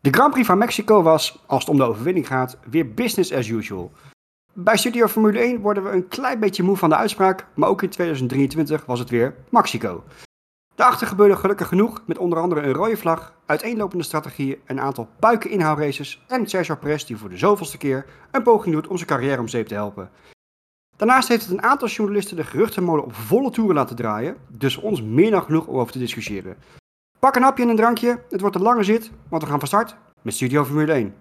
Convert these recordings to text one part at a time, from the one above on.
De Grand Prix van Mexico was, als het om de overwinning gaat, weer business as usual. Bij Studio Formule 1 worden we een klein beetje moe van de uitspraak, maar ook in 2023 was het weer Mexico. Daarachter gebeurde gelukkig genoeg met onder andere een rode vlag, uiteenlopende strategieën, een aantal puiken-inhoudraces en Sergio Perez die voor de zoveelste keer een poging doet om zijn carrière om zeep te helpen. Daarnaast heeft het een aantal journalisten de geruchtenmolen op volle toeren laten draaien, dus ons meer dan genoeg om over te discussiëren. Pak een hapje en een drankje, het wordt een lange zit, want we gaan van start met Studio Formule 1.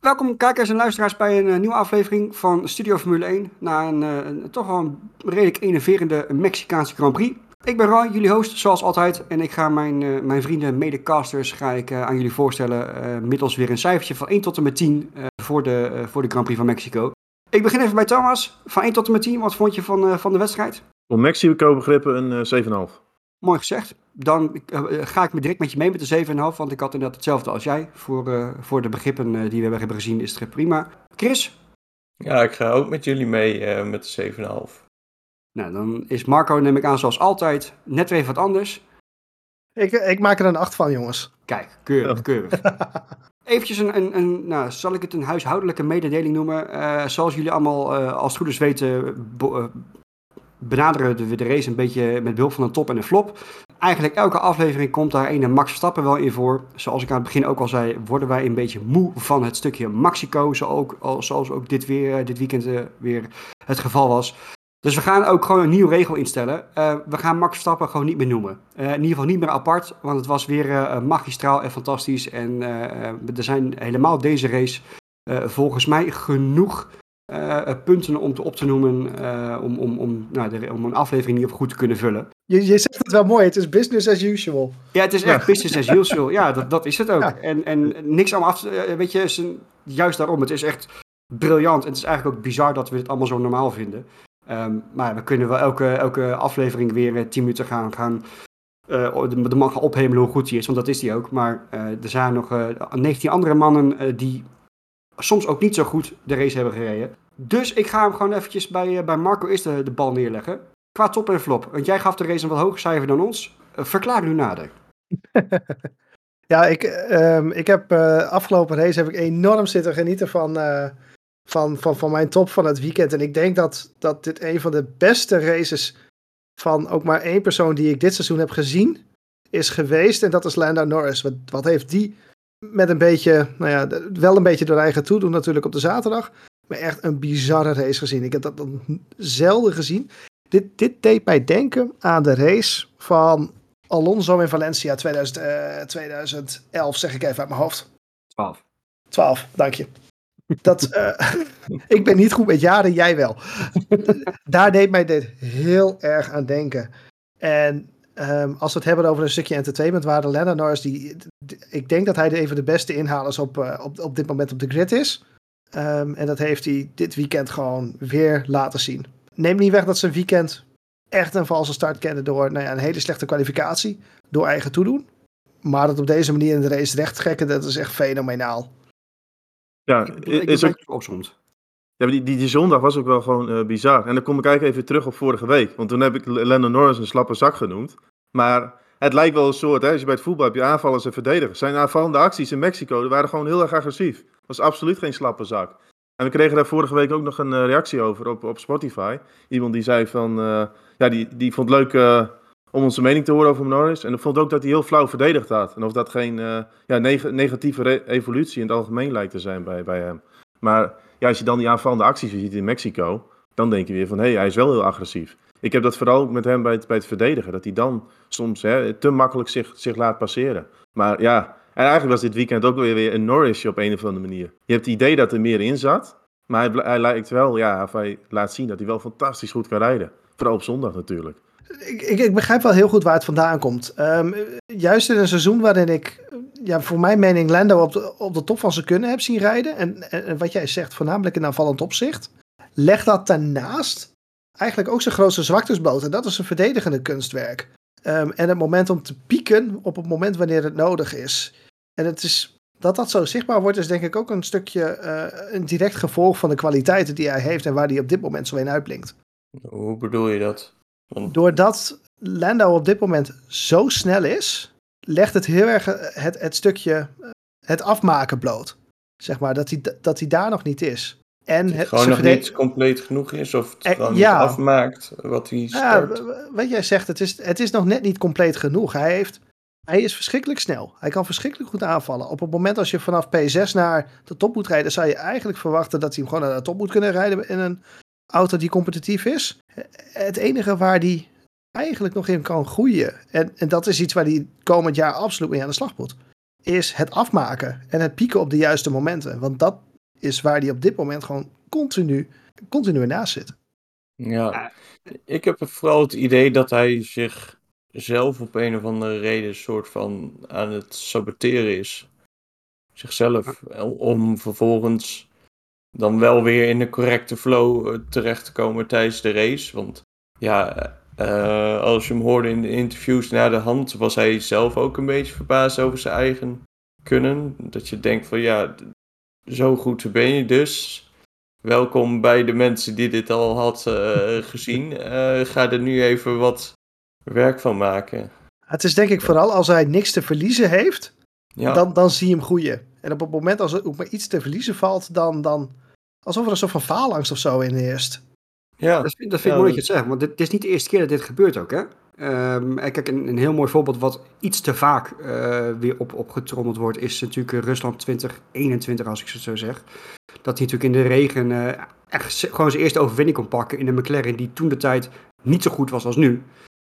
Welkom kijkers en luisteraars bij een eh, nieuwe aflevering van Studio Formule 1. Na een, uh, een toch wel redelijk enerverende Mexicaanse Grand Prix. Ik ben Roy, jullie host zoals altijd. En ik ga mijn, uh, mijn vrienden medecasters ga ik, aan jullie voorstellen. middels weer een cijfertje van 1 tot en met 10 voor, de, voor de Grand Prix van Mexico. Ik begin even bij Thomas. Van 1 tot en met 10, wat vond je van, van de wedstrijd? Voor Mexico begrippen een 7,5. Mooi gezegd. Dan uh, ga ik me direct met je mee met de 7,5. Want ik had inderdaad hetzelfde als jij. Voor, uh, voor de begrippen uh, die we hebben gezien is het prima. Chris? Ja, ik ga ook met jullie mee met de 7,5. Nou, dan is Marco, neem ik aan, zoals altijd, net weer wat anders. Ik, ik maak er een 8 van, jongens. Kijk, keurig, keurig. Eventjes een, een, een, nou, zal ik het een huishoudelijke mededeling noemen. zoals jullie allemaal als het goed is weten, benaderen we de race een beetje met behulp van een top en een flop. Eigenlijk elke aflevering komt daar een Max Verstappen wel in voor. Zoals ik aan het begin ook al zei, worden wij een beetje moe van het stukje Mexico. Zoals ook dit, weer, dit weekend weer het geval was. Dus we gaan ook gewoon een nieuwe regel instellen. Uh, we gaan Max Verstappen gewoon niet meer noemen. Uh, in ieder geval niet meer apart, want het was weer uh, magistraal en fantastisch. En er zijn helemaal deze race volgens mij genoeg uh, punten om te, op te noemen uh, om, om, om, nou, de, om een aflevering niet op goed te kunnen vullen. Je, je zegt het wel mooi, het is business as usual. Ja, het is echt ja. business as usual. Ja, dat, dat is het ook. Ja. En, en niks aan af weet je, is een, juist daarom, het is echt briljant. En het is eigenlijk ook bizar dat we dit allemaal zo normaal vinden. Um, maar we kunnen wel elke, elke aflevering weer 10 minuten gaan, gaan uh, de, man gaan ophemelen hoe goed hij is, want dat is hij ook. Maar er zijn nog 19 andere mannen die soms ook niet zo goed de race hebben gereden. Dus ik ga hem gewoon eventjes bij, bij Marco eerst de, de, bal neerleggen. Qua top en flop. Want jij gaf de race een wat hoger cijfer dan ons. Verklaar nu nader. ja, ik, um, ik heb afgelopen race heb ik enorm zitten genieten van, van, van, van mijn top van het weekend. En ik denk dat, dat dit een van de beste races van ook maar één persoon die ik dit seizoen heb gezien is geweest. En dat is Lando Norris. Wat, wat heeft die met een beetje, nou ja, wel een beetje door eigen toedoen natuurlijk op de zaterdag. Maar echt een bizarre race gezien. Ik heb dat dan zelden gezien. Dit, dit deed mij denken aan de race van Alonso in Valencia 2000, uh, 2011, zeg ik even uit mijn hoofd. 12. 12, dank je. Dat, uh, ik ben niet goed met jaren, jij wel. Daar deed mij dit heel erg aan denken. En Um, als we het hebben over een stukje entertainment, waren Lennon Norris, die, ik denk dat hij de, even de beste inhalers op, uh, op, op dit moment op de grid is. Um, en dat heeft hij dit weekend gewoon weer laten zien. Neem niet weg dat zijn weekend echt een valse start kende door nou ja, een hele slechte kwalificatie, door eigen toedoen. Maar dat op deze manier in de race rechtgekken, dat is echt fenomenaal. Ja, is ook opzond. Ja, die, die, die zondag was ook wel gewoon uh, bizar. En dan kom ik eigenlijk even terug op vorige week. Want toen heb ik Lennon Norris een slappe zak genoemd. Maar het lijkt wel een soort, hè, als je bij het voetbal hebt je aanvallers en verdedigers. Zijn aanvallende acties in Mexico, die waren gewoon heel erg agressief. Dat was absoluut geen slappe zak. En we kregen daar vorige week ook nog een uh, reactie over op, op Spotify. Iemand die zei van, uh, ja, die, die vond leuk om onze mening te horen over Norris. En vond ook dat hij heel flauw verdedigd had. En of dat geen ja, neg negatieve evolutie in het algemeen lijkt te zijn bij, bij hem. Maar ja, als je dan die aanvallende acties ziet in Mexico, dan denk je weer van hé, hey, hij is wel heel agressief. Ik heb dat vooral met hem bij het, bij het verdedigen, dat hij dan soms hè, te makkelijk zich, zich laat passeren. Maar ja, en eigenlijk was dit weekend ook weer, weer een Norrisje op een of andere manier. Je hebt het idee dat er meer in zat, maar hij, hij lijkt wel, ja, hij laat zien dat hij wel fantastisch goed kan rijden. Vooral op zondag natuurlijk. Ik, ik, ik, begrijp wel heel goed waar het vandaan komt. Um, juist in een seizoen waarin ik, ja, voor mijn mening, Lando op de, op de top van zijn kunnen heb zien rijden. En, en, wat jij zegt, voornamelijk in aanvallend opzicht. Leg dat daarnaast eigenlijk ook zijn grootste zwaktes bloot. En dat is een verdedigende kunstwerk. Um, en het moment om te pieken op het moment wanneer het nodig is. En het is dat dat zo zichtbaar wordt, is denk ik ook een stukje uh, een direct gevolg van de kwaliteiten die hij heeft en waar hij op dit moment zo in uitblinkt. Hoe bedoel je dat? Doordat Lando op dit moment zo snel is, legt het heel erg het, het stukje het afmaken bloot. Zeg maar, dat hij, dat hij daar nog niet is. En het, gewoon nog niet compleet genoeg is, of het gewoon ja. niet afmaakt wat hij start. Ja, wat jij zegt, het is, het is nog net niet compleet genoeg. Hij, heeft, hij is verschrikkelijk snel. Hij kan verschrikkelijk goed aanvallen. Op het moment als je vanaf P6 naar de top moet rijden, zou je eigenlijk verwachten dat hij hem gewoon naar de top moet kunnen rijden in een auto die competitief is. Het enige waar hij eigenlijk nog in kan groeien, en, en dat is iets waar hij komend jaar absoluut mee aan de slag moet, is het afmaken en het pieken op de juiste momenten. Want dat is waar hij op dit moment gewoon continu, continu naast zit. Ja, ik heb vooral het idee dat hij zich zelf op een of andere reden soort van aan het saboteren is. Zichzelf. Om vervolgens dan wel weer in de correcte flow eh, terecht te komen tijdens de race. Want ja, uh, als je hem hoorde in de interviews na de hand, was hij zelf ook een beetje verbaasd over zijn eigen kunnen. Dat je denkt van ja, zo goed ben je dus. Welkom bij de mensen die dit al had uh, gezien. Uh, ga er nu even wat werk van maken. Het is denk ik vooral als hij niks te verliezen heeft, ja. dan, dan zie je hem groeien. En op het moment als er ook maar iets te verliezen valt, dan, dan alsof er een soort van faalangst of zo in eerst. Ja, dat vind, dat vind ik mooi dat je het zegt, want dit, is niet de eerste keer dat dit gebeurt ook, hè? Um, kijk, een, een, heel mooi voorbeeld wat iets te vaak uh, weer op, opgetrommeld wordt, is natuurlijk Rusland 2021, als ik het zo zeg. Dat hij natuurlijk in de regen uh, echt gewoon zijn eerste overwinning kon pakken in een McLaren die toen de tijd niet zo goed was als nu.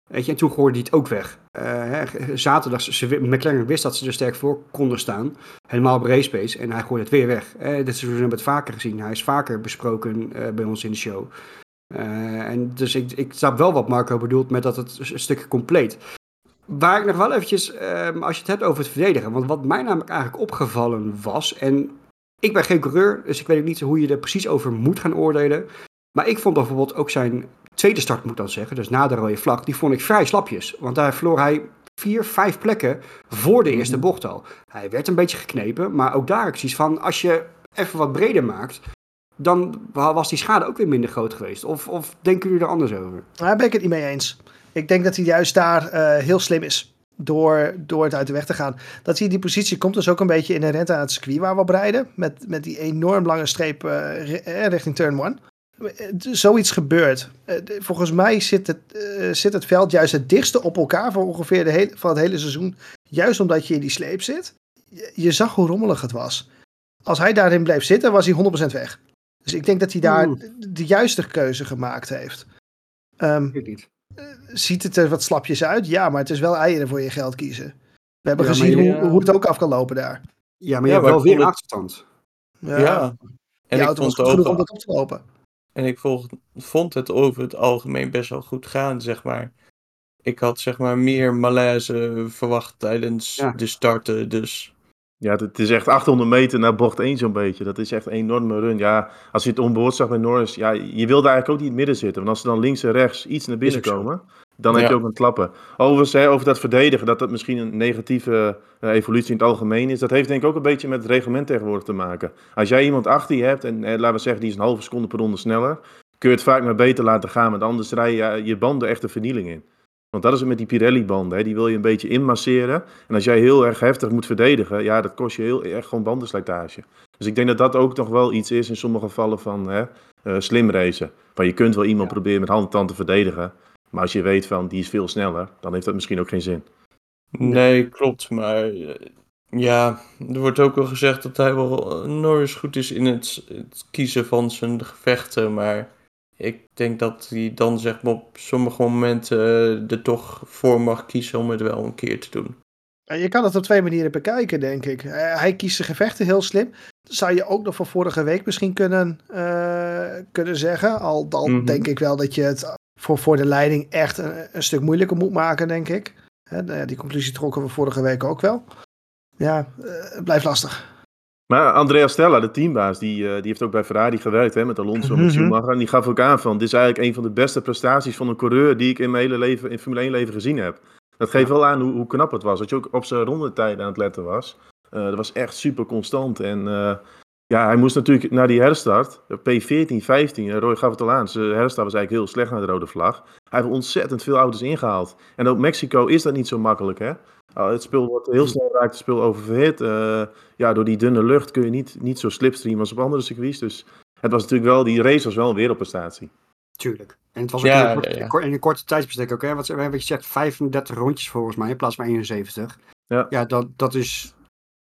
Weet je, en toen gooide hij het ook weg. Uh, zaterdag, ze, McLaren wist dat ze er sterk voor konden staan. Helemaal op race pace. En hij gooide het weer weg. Uh, dit hebben we het vaker gezien. Hij is vaker besproken uh, bij ons in de show. Uh, en dus ik, ik snap wel wat Marco bedoelt met dat het een stukje compleet. Waar ik nog wel eventjes, um, als je het hebt over het verdedigen, want wat mij namelijk eigenlijk opgevallen was, en ik ben geen coureur, dus ik weet niet hoe je er precies over moet gaan oordelen. Maar ik vond bijvoorbeeld ook zijn tweede start, moet ik dan zeggen, dus na de rode vlag, die vond ik vrij slapjes. Want daar verloor hij vier, vijf plekken voor de eerste bocht al. Hij werd een beetje geknepen, maar ook daar ik zoiets van, als je even wat breder maakt, dan was die schade ook weer minder groot geweest. Of, of denken jullie er anders over? Daar ben ik het niet mee eens. Ik denk dat hij juist daar uh, heel slim is. Door, door het uit de weg te gaan. Dat hij die positie komt dus ook een beetje in de rente aan het circuit waar we op rijden. Met, met die enorm lange streep uh, richting turn 1. Zoiets gebeurt. volgens mij zit het, zit het veld juist het dichtste op elkaar voor ongeveer de hele, van het hele seizoen. Juist omdat je in die sleep zit. Je, je zag hoe rommelig het was. Als hij daarin bleef zitten, was hij 100% weg. Dus ik denk dat hij daar de juiste keuze gemaakt heeft. Um, niet. Eh, ziet het er wat slapjes uit? Ja, maar het is wel eieren voor je geld kiezen. We hebben gezien hoe, hoe, het ook af kan lopen daar. Ja, maar je hebt wel weer achterstand. Ja. ja. En ik vond het genoeg om dat op te lopen. En ik volg, vond het over het algemeen best wel goed gaan, zeg maar. Ik had zeg maar meer malaise verwacht tijdens de starten, dus ja, het is echt 800 meter naar bocht 1 zo'n beetje. Dat is echt een enorme run. Ja, als je het onboord zag bij Norris, ja, je wilde eigenlijk ook niet in het midden zitten. Want als ze dan links en rechts iets naar binnen komen, dan heb je ook een klappen. Overigens, hè, over dat verdedigen, dat dat misschien een negatieve uh, evolutie in het algemeen is. Dat heeft denk ik ook een beetje met het reglement tegenwoordig te maken. Als jij iemand achter je hebt, en eh, laten we zeggen, die is een halve seconde per ronde sneller, kun je het vaak maar beter laten gaan. Want anders rij je je banden echt de vernieling in. Want dat is het met die Pirelli-banden. Die wil je een beetje inmasseren. En als jij heel erg heftig moet verdedigen, ja, dat kost je heel erg gewoon bandenslijtage. Dus ik denk dat dat ook nog wel iets is in sommige gevallen van hè, uh, slim racen. Van je kunt wel iemand proberen met hand en tand te verdedigen. Maar als je weet van die is veel sneller, dan heeft dat misschien ook geen zin. Nee, klopt. Maar eh, ja, er wordt ook wel gezegd dat hij wel eh, Norris goed is in het, het kiezen van zijn gevechten. Maar ik denk dat hij dan zeg maar op sommige momenten uh, er toch voor mag kiezen om het wel een keer te doen. Je kan het op twee manieren bekijken, denk ik. Eh, hij kiest zijn gevechten heel slim. zou je ook nog van vorige week misschien kunnen, uh, kunnen zeggen. Al, mm -hmm. denk ik wel dat je het voor, voor de leiding echt een, een stuk moeilijker moet maken, denk ik. Hè, die conclusie trokken we vorige week ook wel. Ja, het blijft lastig. Maar Andrea Stella, de teambaas, die, uh, die heeft ook bij Ferrari gewerkt hè, met Alonso en met mhm. Schumacher. En die gaf ook aan van, dit is eigenlijk een van de beste prestaties van een coureur die ik in mijn hele leven, in Formule 1 leven gezien heb. Dat geeft wel aan hoe, hoe knap het was. Dat je ook op zijn rondetijden aan het letten was. dat was echt super constant. En ja, hij moest natuurlijk naar die herstart. P14, 15, Roy gaf het al aan. Zijn herstart was eigenlijk heel slecht naar de rode vlag. Hij heeft ontzettend veel auto's ingehaald. En op Mexico is dat niet zo makkelijk, hè? Uh, het spul wordt heel snel raakt het spul oververhit. Uh, ja, door die dunne lucht kun je niet, niet zo slipstreamen als op andere circuits. Dus het was natuurlijk wel, die race was wel een wereldprestatie. Tuurlijk. En het was ook ja, in, een ja, ja. in, een korte tijdsbestek ook. Hè? Wat, wat je zegt, 35 rondjes volgens mij in plaats van 71. Ja, ja dat, dat is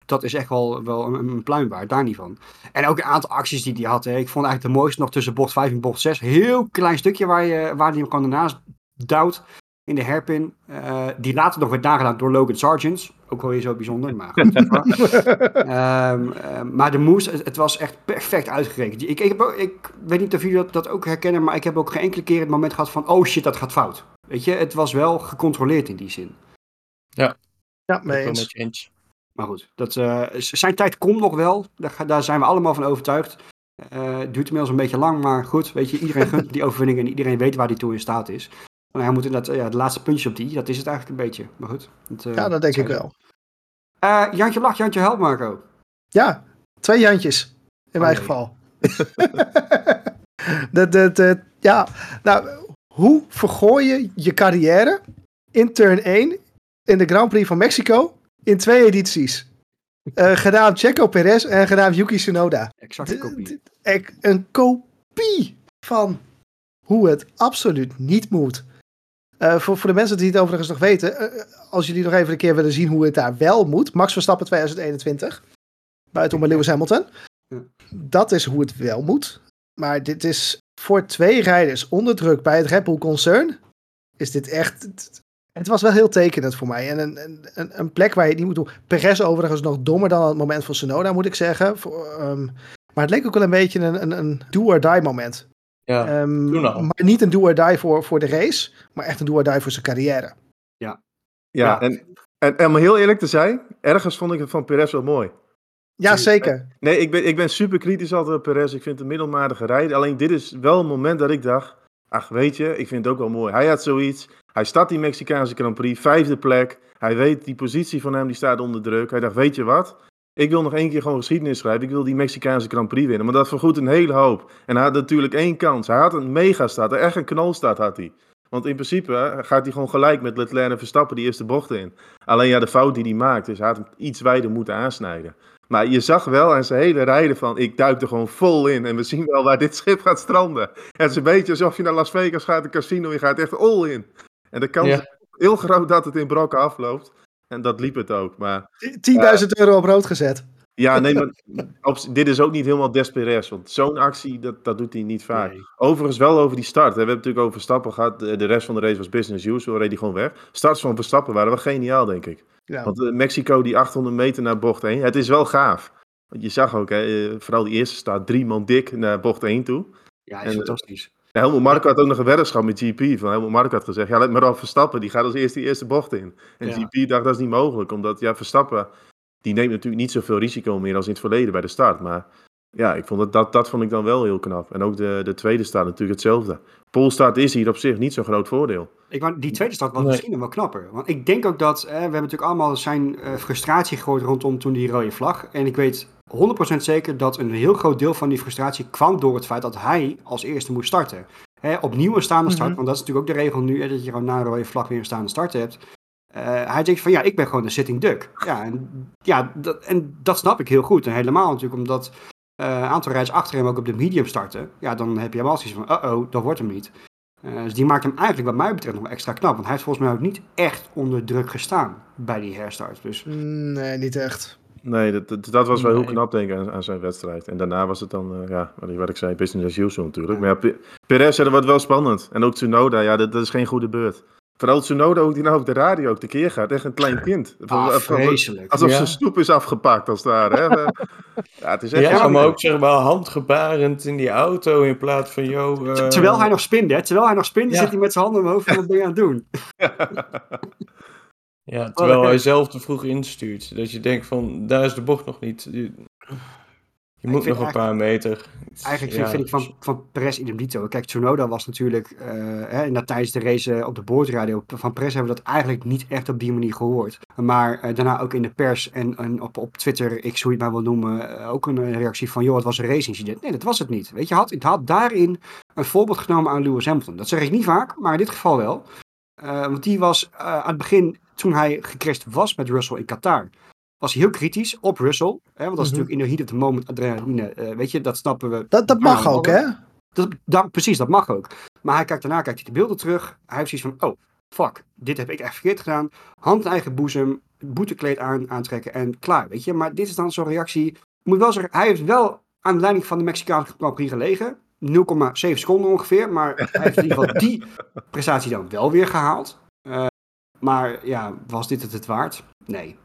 dat is echt wel, wel een, een pluim waard, daar niet van. En ook een aantal acties die hij had. Hè. Ik vond eigenlijk de mooiste nog tussen bocht 5 en bocht 6. Heel klein stukje waar, je, waar hij hem gewoon ernaast duwt in de herpin. Uh, die later nog werd nagedaan door Logan Sargent. Ook wel weer zo bijzonder, maar goed. um, uh, maar de moes, het, het, was echt perfect uitgerekend. Ik, ik, ik weet niet of jullie dat, dat, ook herkennen, maar ik heb ook geen enkele keer het moment gehad van... Oh shit, dat gaat fout. Weet je, het was wel gecontroleerd in die zin. Ja, ja mee eens. Maar goed, dat, uh, zijn tijd komt nog wel. Daar, daar, zijn we allemaal van overtuigd. Uh, het duurt inmiddels een beetje lang, maar goed. Weet je, iedereen gunt die overwinning en iedereen weet waar hij toe in staat is. Maar hij moet inderdaad, ja, de laatste puntje op die, dat is het eigenlijk een beetje. Maar goed. Dat, uh, ja, dat denk ik wel. Jantje lacht, Jantje helpt, Marco. Ja, twee Jantjes. In oh, mijn nee. geval. de, de, de, ja, nou, hoe vergooi je je carrière in turn 1 in de Grand Prix van Mexico in twee edities. Uh, gedaan Checo Perez en gedaan Yuki Tsunoda. Exact kopie. Een kopie van hoe het absoluut niet moet. Uh, voor, voor de mensen die het overigens nog weten, uh, als jullie nog even een keer willen zien hoe het daar wel moet. Max Verstappen 2021. Buiten bij Lewis Hamilton. Dat is hoe het wel moet. Maar dit is voor twee rijders onder druk bij het Red Bull Concern. Is dit echt het was wel heel tekenend voor mij. En een, een, een plek waar je het niet moet doen. Perez overigens nog dommer dan het moment van Sonoda, moet ik zeggen. Voor, um, maar het leek ook wel een beetje een, een, een do-or-die moment. Ja, um, Maar niet een do-or-die voor, voor de race, maar echt een do-or-die voor zijn carrière. Ja, ja, ja. En, en, en om heel eerlijk te zijn, ergens vond ik het van Perez wel mooi. Ja, zeker. Nee, ik ben, ik ben super kritisch altijd op Perez. Ik vind het een middelmatige rijden. Alleen dit is wel een moment dat ik dacht... Ach, weet je, ik vind het ook wel mooi. Hij had zoiets. Hij start die Mexicaanse Grand Prix, vijfde plek. Hij weet die positie van hem, die staat onder druk. Hij dacht, weet je wat? Ik wil nog één keer gewoon geschiedenis schrijven. Ik wil die Mexicaanse Grand Prix winnen. Maar dat vergoedt een hele hoop. En hij had natuurlijk één kans. Hij had een megastart, echt een knalstart had hij. Want in principe gaat hij gewoon gelijk met Leclerc en Verstappen die eerste bocht in. Alleen ja, de fout die hij maakt, is hij had hem iets wijder moeten aansnijden. Maar je zag wel aan zijn hele rijden van, ik duik er gewoon vol in en we zien wel waar dit schip gaat stranden. Het is een beetje alsof je naar Las Vegas gaat, een casino, je gaat echt all in. En de kans is heel groot dat het in brokken afloopt. En dat liep het ook. Maar, 10.000 euro op rood gezet. Ja, nee, maar dit is ook niet helemaal desperes. Want zo'n actie, dat, dat doet hij niet vaak. Overigens wel over die start. We hebben het natuurlijk over Verstappen gehad. De rest van de race was business as usual. Reed hij gewoon weg. Starts van Verstappen waren wel geniaal, denk ik. Ja. Want uh, Mexico, die 800 meter naar bocht 1. Het is wel gaaf. Want je zag ook, hè, eh, vooral die eerste staat drie man dik naar bocht 1 toe. Ja, is en, fantastisch. Ja, Helmut Marko had ook nog een weddenschap met GP. Van Helmut Marko had gezegd, ja, let maar op Verstappen. Die gaat als eerste die eerste bocht in. En GP dacht, dat is niet mogelijk. Omdat, ja, Verstappen, die neemt natuurlijk niet zoveel risico meer als in het verleden bij de start. Maar ja, ik vond het, dat, dat vond ik dan wel heel knap. En ook de, de tweede start natuurlijk hetzelfde. Polstart is hier op zich niet zo'n groot voordeel. Ik, die tweede start was misschien wel knapper. Want ik denk ook dat, we hebben natuurlijk allemaal zijn uh, frustratie gegooid rondom toen die rode vlag. En ik weet 100% zeker dat een heel groot deel van die frustratie kwam door het feit dat hij als eerste moest starten. Hè, opnieuw een staande start, mm -hmm. want dat is natuurlijk ook de regel nu, hè, dat je gewoon na een rode vlag weer een staande start hebt. Uh, hij denkt van ja, ik ben gewoon een sitting duck. Ja, en, ja dat, en dat snap ik heel goed. En helemaal natuurlijk omdat een aantal rijders achter hem ook op de medium starten. Ja, dan heb je hem al zoiets van, uh-oh, dat wordt hem niet. Uh, dus die maakt hem eigenlijk wat mij betreft nog extra knap. Want hij heeft volgens mij ook niet echt onder druk gestaan bij die herstart. Dus... Nee, niet echt. Nee, dat, dat, was wel heel knap denk ik aan, aan, zijn wedstrijd. En daarna was het dan, uh, ja, wat ik zei, business as usual natuurlijk. Maar ja, Perez, dat wordt wel spannend. En ook Tsunoda, ja, dat, dat is geen goede beurt. Vooral Tsunoda, hoe die nou op de radio ook tekeer gaat. Echt een klein kind. Ah, vreselijk. Alsof ja. zijn snoep is afgepakt als daar. Hè? ja, het is echt ja maar ook zeg maar handgebarend in die auto in plaats van... Yo, uh... Terwijl hij nog spinde, hè? Terwijl hij nog spinde, ja. zit hij met zijn handen omhoog van wat ben je aan het doen? ja, terwijl hij zelf te vroeg instuurt. Dat je denkt van, daar is de bocht nog niet. Je moet nog een paar meter. Eigenlijk vind, vind, ik van, van Perez idem dito. Kijk, Tsunoda was natuurlijk uh, hè, tijdens de race op de boordradio. Van Perez hebben we dat eigenlijk niet echt op die manier gehoord. Maar uh, daarna ook in de pers en, en op, op Twitter, ik zou het maar wil noemen, uh, ook een reactie van, joh, het was een race incident. Nee, dat was het niet. Weet je, had, het had daarin een voorbeeld genomen aan Lewis Hamilton. Dat zeg ik niet vaak, maar in dit geval wel. want die was aan het begin, toen hij gecrashed was met Russell in Qatar, was heel kritisch op Russell. Hè, want dat is mhm. natuurlijk in de heat of the moment adrenaline. Uh, weet je, dat snappen we. Dat, dat mag ook, hè? Dat, dat, precies, dat mag ook. Maar hij kijkt daarna kijkt hij de beelden terug. Hij heeft zoiets van, oh, fuck, dit heb ik echt verkeerd gedaan. Hand in eigen boezem, boetekleed aan, aantrekken en klaar, weet je. Maar dit is dan zo'n reactie. Ik moet wel zeggen, hij heeft wel aan de leiding van de Mexicaanse Grand Prix gelegen. 0,7 seconden ongeveer. Maar hij heeft in ieder geval die prestatie dan wel weer gehaald. Uh, maar ja, was dit het het waard? Nee.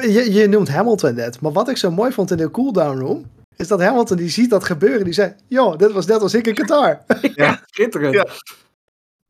je, je noemt Hamilton net, maar wat ik zo mooi vond in de cooldown room, is dat Hamilton die ziet dat gebeuren, die zei, joh, dit was net als ik in Qatar. ja, schitterend. Ja.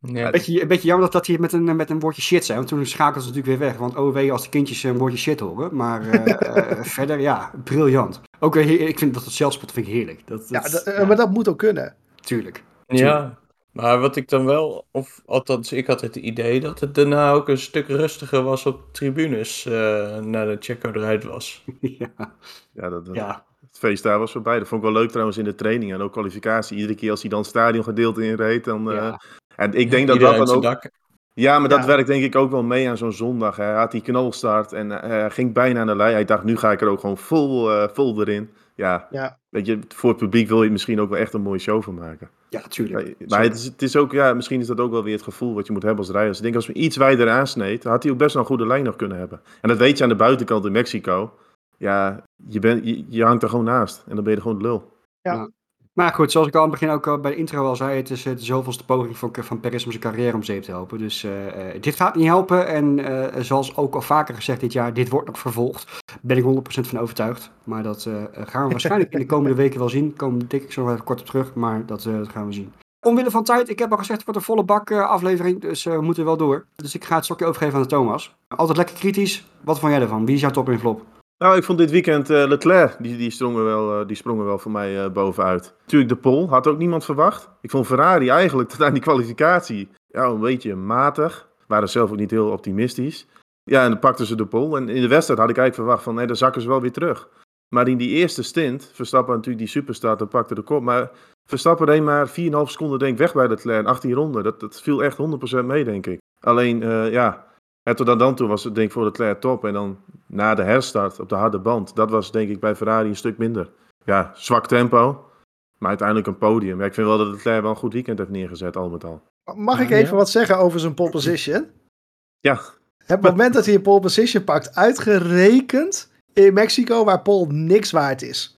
Ja. Een, beetje, een beetje jammer dat, dat hij met een, met een woordje shit zei. Want toen schakelde ze natuurlijk weer weg. Want oh wee als de kindjes een woordje shit horen. Maar uh, verder, ja, briljant. Ook ik vind dat het zelfspot vind ik heerlijk. Dat, dat, ja, maar dat moet ook kunnen. Tuurlijk. Ja, maar wat ik dan wel, of althans, ik had het idee dat het daarna ook een stuk rustiger was op tribunes uh, na de Checo eruit was. ja, ja, dat, ja. het feest daar was voorbij. Dat vond ik wel leuk trouwens in de training en ook kwalificatie. Iedere keer als hij dan stadiongedeelte inreed, dan... Uh, en ik denk dat dat dan ook... Ja, maar dat werkt denk ik ook wel mee aan zo'n zondag. Hij had die knalstart en uh, ging bijna aan de lei. Hij dacht, nu ga ik er ook gewoon vol, vol erin. Ja, ja, weet je, voor het publiek wil je misschien ook wel echt een mooie show van maken. Ja, natuurlijk. Maar het is, het is ook, ja, misschien is dat ook wel weer het gevoel wat je moet hebben als rijder. Ik denk, als we iets wijder aansneed, had hij ook best wel een goede lijn nog kunnen hebben. En dat weet je aan de buitenkant in Mexico. Ja, je, bent je, je hangt er gewoon naast en dan ben je gewoon de lul. Ja. Maar goed, zoals ik al aan het begin ook al bij de intro al zei, het is de zoveelste poging van, van Perez om zijn carrière om zeep te helpen. Dus uh, dit gaat niet helpen. En zoals ook al vaker gezegd dit jaar, dit wordt nog vervolgd. Ben ik 100% van overtuigd. Maar dat gaan we waarschijnlijk in de komende weken wel zien. Komen dik ik zo nog even kort op terug, maar dat, dat, gaan we zien. Omwille van tijd, ik heb al gezegd, het wordt een volle bak aflevering, dus we moeten wel door. Dus ik ga het stokje overgeven aan de Thomas. Altijd lekker kritisch. Wat vond jij ervan? Wie is jouw top in flop? Nou, ik vond dit weekend uh, Leclerc, die, die, sprongen wel, uh, die sprongen wel voor mij uh, bovenuit. Natuurlijk de pol, had ook niemand verwacht. Ik vond Ferrari eigenlijk tot aan die kwalificatie ja, een beetje matig. Waren zelf ook niet heel optimistisch. Ja, en dan pakten ze de pol. En in de wedstrijd had ik eigenlijk verwacht van, nee, dan zakken ze wel weer terug. Maar in die eerste stint, Verstappen natuurlijk die superstart en pakte de kop. Maar Verstappen reed maar 4,5 seconden denk ik weg bij Leclerc in 18 ronden. Dat, dat viel echt 100% mee, denk ik. Alleen, ja, en tot dan toe was het denk ik voor Leclerc top. En dan na de herstart op de harde band, dat was denk ik bij Ferrari een stuk minder. Ja, zwak tempo, maar uiteindelijk een podium. ik vind wel dat Leclerc wel een goed weekend heeft neergezet, al met al. Mag ik even wat zeggen over zijn pole position? Ja. Het moment dat hij een pole position pakt, uitgerekend in Mexico, waar Paul niks waard is.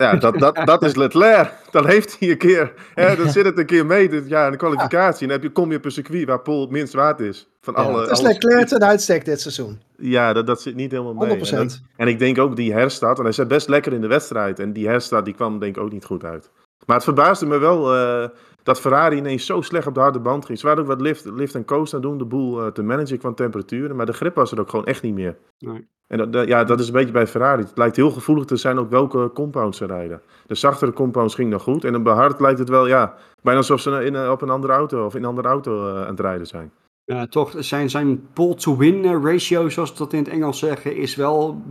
Ja, dat, dat, dat is Leclerc. Dan heeft hij een keer, hè, dan zit het een keer mee dit jaar in de kwalificatie. En dan heb je, kom je op een circuit waar Paul het minst waard is. Van ja, alle, het is Leclerc ten uitstek dit seizoen. Ja, dat, dat zit niet helemaal mee. 100%. En, en ik denk ook die herstart, en hij zat best lekker in de wedstrijd. En die herstart die kwam denk ik ook niet goed uit. Maar het verbaasde me wel uh, dat Ferrari ineens zo slecht op de harde band ging. Ze waren ook wat lift, lift en coast aan doen, de boel uh, te managen qua temperaturen. Maar de grip was er ook gewoon echt niet meer. Nee. En dat, ja, dat is een beetje bij Ferrari. Het lijkt heel gevoelig te zijn op welke compounds ze rijden. De zachtere compounds ging nog goed. En een behard lijkt het wel, ja, bijna alsof ze in, op een andere auto of in een andere auto uh, aan het rijden zijn. Ja, toch, zijn, zijn pull-to-win ratio, zoals dat in het Engels zeggen, is wel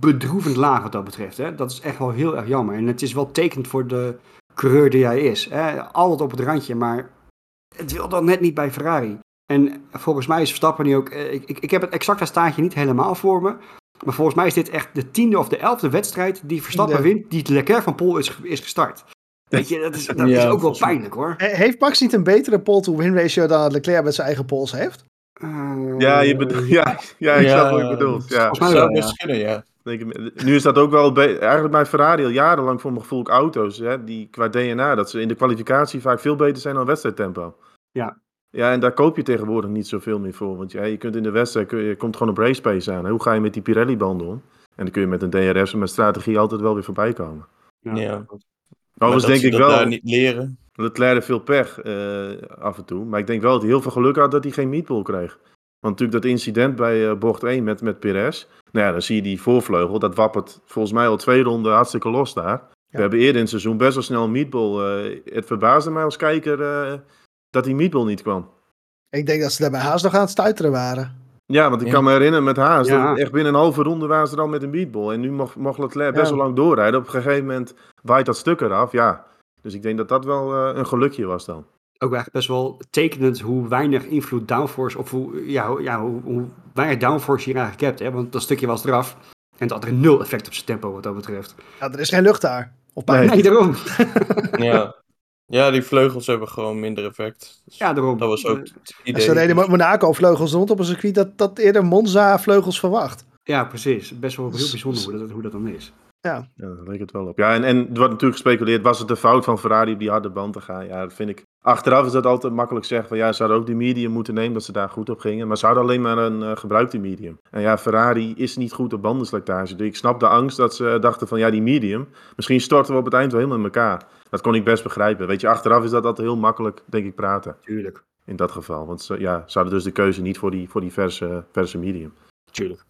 bedroevend laag wat dat betreft. Hè? Dat is echt wel heel erg jammer. En het is wel tekend voor de coureur die hij is. Hè? Altijd op het randje, maar het wil dan net niet bij Ferrari. En volgens mij is Verstappen nu ook. Eh, ik, ik, ik heb het exacte staartje niet helemaal voor me. Maar volgens mij is dit echt de tiende of de elfde wedstrijd die Verstappen wint, die Leclerc van Pol is, is gestart. Weet je, dat is, dat is ook wel pijnlijk hoor. Heeft Max niet een betere pole-to-win ratio dan Leclerc met zijn eigen pols heeft? Uh, ja, je bedoelt, ja, ja, ik snap wat je bedoelt. Ja. Volgens mij zou misschien, ja. Nu is dat ook wel eigenlijk bij Ferrari al jarenlang voor mijn gevoel auto's, hè, die qua DNA, dat ze in de kwalificatie vaak veel beter zijn dan wedstrijdtempo. Ja. Ja, en daar koop je tegenwoordig niet zoveel meer voor. Want ja, je kunt in de wedstrijd, je komt gewoon op race pace aan. Hoe ga je met die Pirelli-banden om? En dan kun je met een DRS en met strategie altijd wel weer voorbij komen. Ja. ja. Overigens denk ik wel. niet leren. Leclerc veel pech uh, af en toe. Maar ik denk wel dat hij heel veel geluk had dat hij geen meatball kreeg. Want natuurlijk dat incident bij uh, bocht 1 met, met Perez. Nou ja, dan zie je die voorvleugel. Dat wappert volgens mij al twee ronden hartstikke los daar. We hebben eerder in het seizoen best wel snel een meatball. Uh, het verbaasde mij als kijker uh, dat die meatball niet kwam. Ik denk dat ze daar bij Haas nog aan het stuiteren waren. Ja, want ik kan me herinneren met Haas. Dat echt binnen een halve ronde waren ze dan met een meatball. En nu mocht, mocht Leclerc best wel lang doorrijden. Op een gegeven moment waait dat stuk eraf. Ja, dus ik denk dat dat wel uh, een gelukje was dan. Ook eigenlijk best wel tekenend hoe weinig invloed downforce, of hoe, ja, ja, hoe, hoe weinig downforce je hier eigenlijk hebt. Hè? Want dat stukje was eraf. En dat had er nul effect op zijn tempo wat dat betreft. Ja, er is geen lucht daar. Of nee. nee, daarom. ja. ja, die vleugels hebben gewoon minder effect. Dus ja, daarom. Dat was ook het idee. Ze reden Monaco vleugels rond op een circuit dat, dat eerder Monza vleugels verwacht. Ja, precies. Best wel heel bijzonder hoe dat, hoe dat dan is. Ja. ja, daar leek het wel op. Ja, en, en er wordt natuurlijk gespeculeerd, was het de fout van Ferrari op die harde band te gaan? Ja, dat vind ik... Achteraf is dat altijd makkelijk zeggen van ja, ze hadden ook die medium moeten nemen, dat ze daar goed op gingen. Maar ze hadden alleen maar een uh, gebruikte medium. En ja, Ferrari is niet goed op bandenslijtage. Dus ik snap de angst dat ze dachten van ja, die medium, misschien storten we op het eind wel helemaal in elkaar. Dat kon ik best begrijpen. Weet je, achteraf is dat altijd heel makkelijk, denk ik, praten. Tuurlijk. In dat geval. Want ze, ja, ze hadden dus de keuze niet voor die, voor die verse, verse medium. Tuurlijk.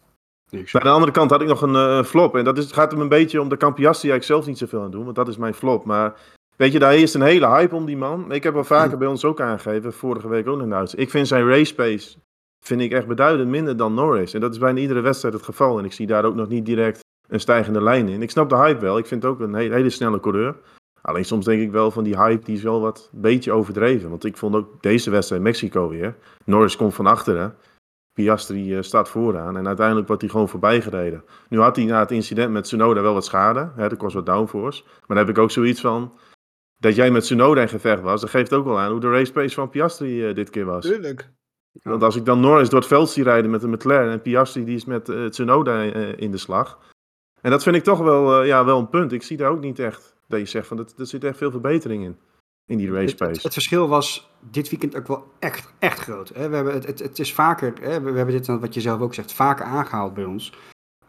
Maar aan de andere kant had ik nog een uh, flop. En dat is, gaat hem een beetje om de Campiasti, waar ik zelf niet zoveel aan doen, want dat is mijn flop. Maar weet je, daar is een hele hype om die man. Ik heb al vaker bij ons ook aangegeven, vorige week ook nog uit. Ik vind zijn race pace vind ik echt beduidend minder dan Norris. En dat is bijna iedere wedstrijd het geval. En ik zie daar ook nog niet direct een stijgende lijn in. Ik snap de hype wel. Ik vind het ook een hele, hele snelle coureur. Alleen soms denk ik wel van die hype, die is wel wat beetje overdreven. Want ik vond ook deze wedstrijd Mexico weer. Norris komt van achteren. Piastri uh, staat vooraan en uiteindelijk wordt hij gewoon voorbij gereden. Nu had hij na het incident met Tsunoda wel wat schade, hè, er was wat downforce. Maar dan heb ik ook zoiets van, dat jij met Tsunoda in gevecht was, dat geeft ook wel aan hoe de race pace van Piastri uh, dit keer was. Tuurlijk. Want als ik dan Norris door het veld zie rijden met een McLaren en Piastri die is met uh, Tsunoda in de slag. En dat vind ik toch wel, ja, wel een punt. Ik zie daar ook niet echt dat je zegt van, er zit echt veel verbetering in in die race pace. Het, het, verschil was dit weekend ook wel echt, echt groot. Hè? We hebben, het, het, het is vaker, hè? we hebben dit, wat je zelf ook zegt, vaker aangehaald bij ons.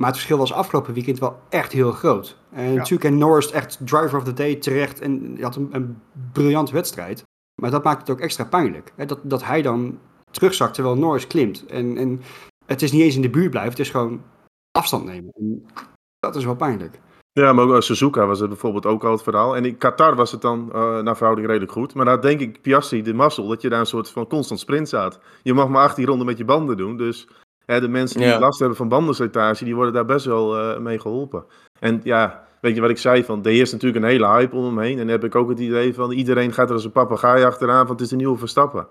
Maar het verschil was afgelopen weekend wel echt heel groot. En natuurlijk en Norris echt driver of the day terecht en had een, een briljante wedstrijd. Maar dat maakt het ook extra pijnlijk. Hè? Dat, dat hij dan terugzakt terwijl Norris klimt. En, en het is niet eens in de buurt blijven, het is gewoon afstand nemen. En dat is wel pijnlijk. Ja, maar ook Suzuka was het bijvoorbeeld ook al het verhaal. En in Qatar was het dan uh, naar verhouding redelijk goed. Maar daar denk ik, Piastri, de mazzel, dat je daar een soort van constant sprint staat. Je mag maar 18 ronden met je banden doen. Dus hè, de mensen die last hebben van bandenslijtage, die worden daar best wel uh, mee geholpen. En ja, weet je wat ik zei, van, er is natuurlijk een hele hype om hem heen. En dan heb ik ook het idee van, iedereen gaat er als een papegaai achteraan, want het is een nieuwe Verstappen.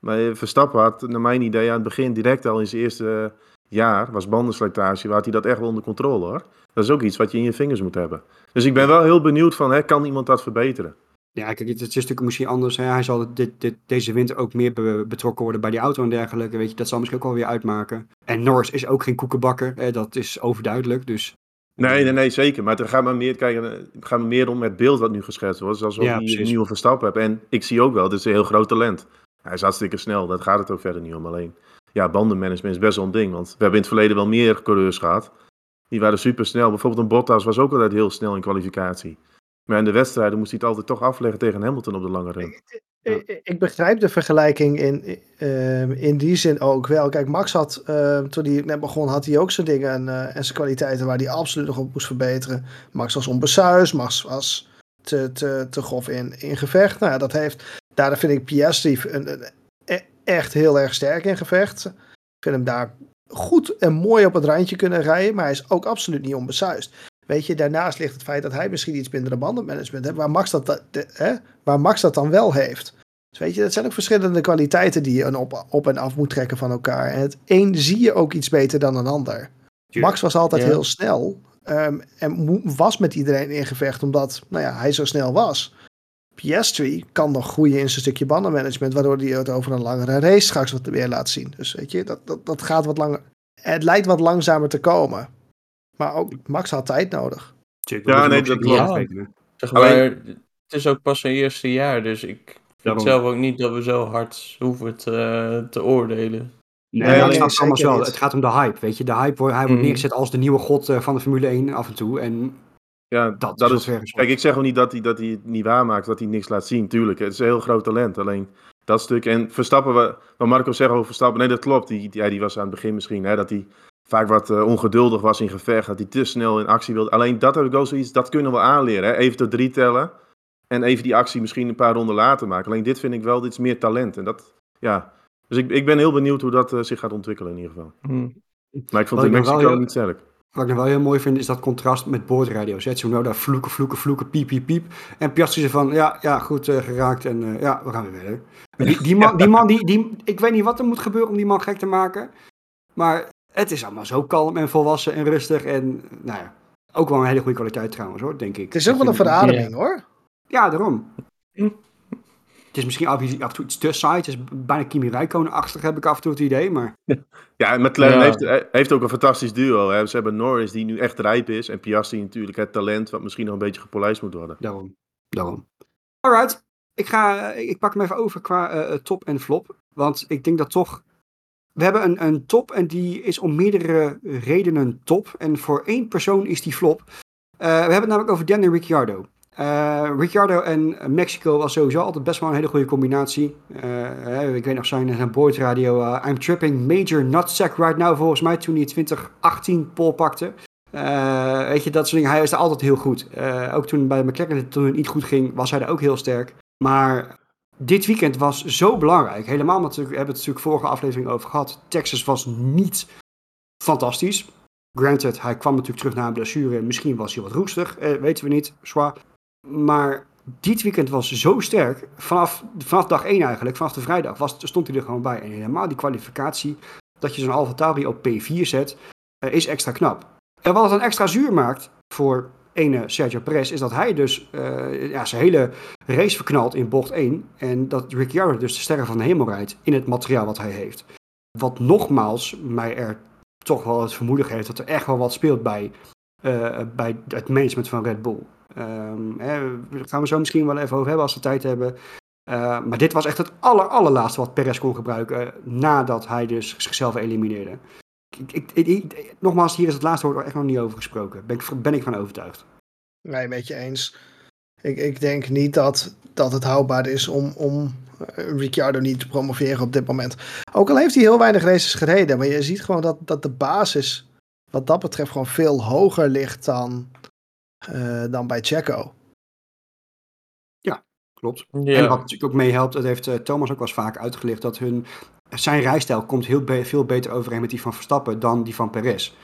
Maar Verstappen had, naar mijn idee, aan het begin direct al in zijn eerste jaar, was bandenslijtage, had hij dat echt wel onder controle hoor. Dat is ook iets wat je in je vingers moet hebben. Dus ik ben wel heel benieuwd van, hè, kan iemand dat verbeteren? Ja, kijk, het is natuurlijk misschien anders. Hè. Hij zal dit, dit, deze winter ook meer betrokken worden bij die auto en dergelijke. Weet je, dat zal misschien ook wel weer uitmaken. En Norris is ook geen koekenbakker. Hè. Dat is overduidelijk. Dus Nee, nee, nee, zeker. Maar het gaat me meer, kijken, gaat me meer om het beeld wat nu geschetst wordt. Zoals we ja, een nieuwe Verstappen hebben. En ik zie ook wel, het is een heel groot talent. Hij is hartstikke snel, dat gaat het ook verder niet om. Alleen, ja, bandenmanagement is best wel een ding. Want we hebben in het verleden wel meer coureurs gehad. Die waren super snel. Bijvoorbeeld een Bottas was ook altijd heel snel in kwalificatie. Maar in de wedstrijden moest hij het altijd toch afleggen tegen Hamilton op de lange run. Ik, ik begrijp de vergelijking in, uh, in die zin ook wel. Kijk, Max had, uh, toen hij net begon, had hij ook zijn dingen en, uh, en zijn kwaliteiten waar hij absoluut nog op moest verbeteren. Max was onbesuisd, Max was te, te, te grof in, in gevecht. Nou, dat heeft, daar vind ik Piastri een, een, e-, echt heel erg sterk in gevecht. Ik vind hem daar goed en mooi op het randje kunnen rijden, maar hij is ook absoluut niet onbesuist. Weet je, daarnaast ligt het feit dat hij misschien iets minder bandenmanagement heeft, waar Max dat, de, hè, waar Max dat dan wel heeft. Dus weet je, dat zijn ook verschillende kwaliteiten die je op, op en af moet trekken van elkaar. En het een zie je ook iets beter dan een ander. Max was altijd heel snel um, en was met iedereen in gevecht omdat nou ja, hij zo snel was. Piastri kan nog groeien in zijn stukje bandenmanagement, waardoor hij het over een langere race straks wat weer laat zien. Dus weet je, dat, dat, dat gaat wat langer. Het lijkt wat langzamer te komen. Maar ook Max had tijd nodig. Ja, nee, dat klopt. Zeg maar, het is ook pas zijn eerste jaar, dus ik vind zelf ook niet dat we zo hard hoeven te, te oordelen. Nee, nee, nee het, wel. het gaat om de hype, weet je. De hype, hij wordt mm. neergezet als de nieuwe god eh, van de Formule 1 af en toe. En ja, dat, dat is. is kijk, ik zeg ook niet dat hij, dat hij het niet waarmaakt, dat hij niks laat zien. Tuurlijk, het is een heel groot talent. Alleen dat stuk. En Verstappen, wat Marco zegt over Verstappen, nee, dat klopt. Die, die, ja, die was aan het begin misschien, hè, dat hij vaak wat ongeduldig was in gevecht, dat hij te snel in actie wilde. Alleen dat heb ik wel zoiets, dat kunnen we aanleren. Hè? Even tot drie tellen en even die actie misschien een paar ronden later maken. Alleen dit vind ik wel, dit is meer talent. En dat, ja. Dus ik, ik ben heel benieuwd hoe dat zich gaat ontwikkelen in ieder geval. Hmm. Maar ik vond het in Mexico niet sterk. Wat ik nog wel heel mooi vind, is dat contrast met boordradio's. Nou daar vloeken, vloeken, vloeken, piep, piep, piep. En Piastri ze van, ja, ja, goed uh, geraakt en uh, ja, we gaan weer verder. Die, die, man, die man die, die, ik weet niet wat er moet gebeuren om die man gek te maken. Maar het is allemaal zo kalm en volwassen en rustig. En nou ja, ook wel een hele goede kwaliteit trouwens hoor, denk ik. Het is ook wel een verademing hoor. Ja, daarom. Hm. Het is misschien af, en toe iets te saai. Het is bijna Kimi Räikkönen-achtig, heb ik af en toe het idee. Maar... Ja, en McLaren Heeft, heeft ook een fantastisch duo. Hè. Ze hebben Norris die nu echt rijp is. En Piastri natuurlijk het talent wat misschien nog een beetje gepolijst moet worden. Daarom. Daarom. Alright. Ik, ga, ik pak hem even over qua uh, top en flop. Want ik denk dat toch... We hebben een, een top en die is om meerdere redenen top. En voor één persoon is die flop. Uh, we hebben het namelijk over Danny Ricciardo. Uh, Ricciardo en Mexico was sowieso altijd best wel een hele goede combinatie. Uh, ik weet nog zijn, zijn Boyd radio. Uh, I'm tripping major nutsack right now volgens mij toen hij 2018 pol pakte. weet je, dat soort dingen. Hij is er altijd heel goed. ook toen bij McLaren toen het niet goed ging, was hij er ook heel sterk. Maar dit weekend was zo belangrijk. Helemaal, want we hebben het natuurlijk vorige aflevering over gehad. Texas was niet fantastisch. Granted, hij kwam natuurlijk terug na een blessure. Misschien was hij wat roestig, weten we niet. Zwaar. Maar dit weekend was zo sterk. Vanaf, vanaf dag 1 eigenlijk, vanaf de vrijdag, was, stond hij er gewoon bij. En helemaal die kwalificatie, dat je zo'n Alfa Tauri op P4 zet, uh, is extra knap. En wat het dan extra zuur maakt voor ene Sergio Perez, is dat hij dus uh, ja, zijn hele race verknalt in bocht 1. En dat Ricciardo dus de sterren van de hemel rijdt in het materiaal wat hij heeft. Wat nogmaals mij er toch wel het vermoeden geeft dat er echt wel wat speelt bij, uh, bij het management van Red Bull. Um, hè, daar gaan we zo misschien wel even over hebben als we tijd hebben. Uh, maar dit was echt het aller, allerlaatste wat Perez kon gebruiken nadat hij dus zichzelf elimineerde. Ik, ik, ik, nogmaals, hier is het laatste woord er echt nog niet over gesproken. Ben ik, ben ik van overtuigd. Nee, met je eens. Ik, ik denk niet dat, dat het houdbaar is om, om uh, Ricciardo niet te promoveren op dit moment. Ook al heeft hij heel weinig races gereden, maar je ziet gewoon dat, dat de basis wat dat betreft gewoon veel hoger ligt dan, uh, dan bij Checo. Ja, klopt. Ja. En wat natuurlijk ook meehelpt, dat heeft uh, Thomas ook wel eens vaak uitgelicht, dat hun, zijn rijstijl komt heel be veel beter overeen met die van Verstappen dan die van Perez.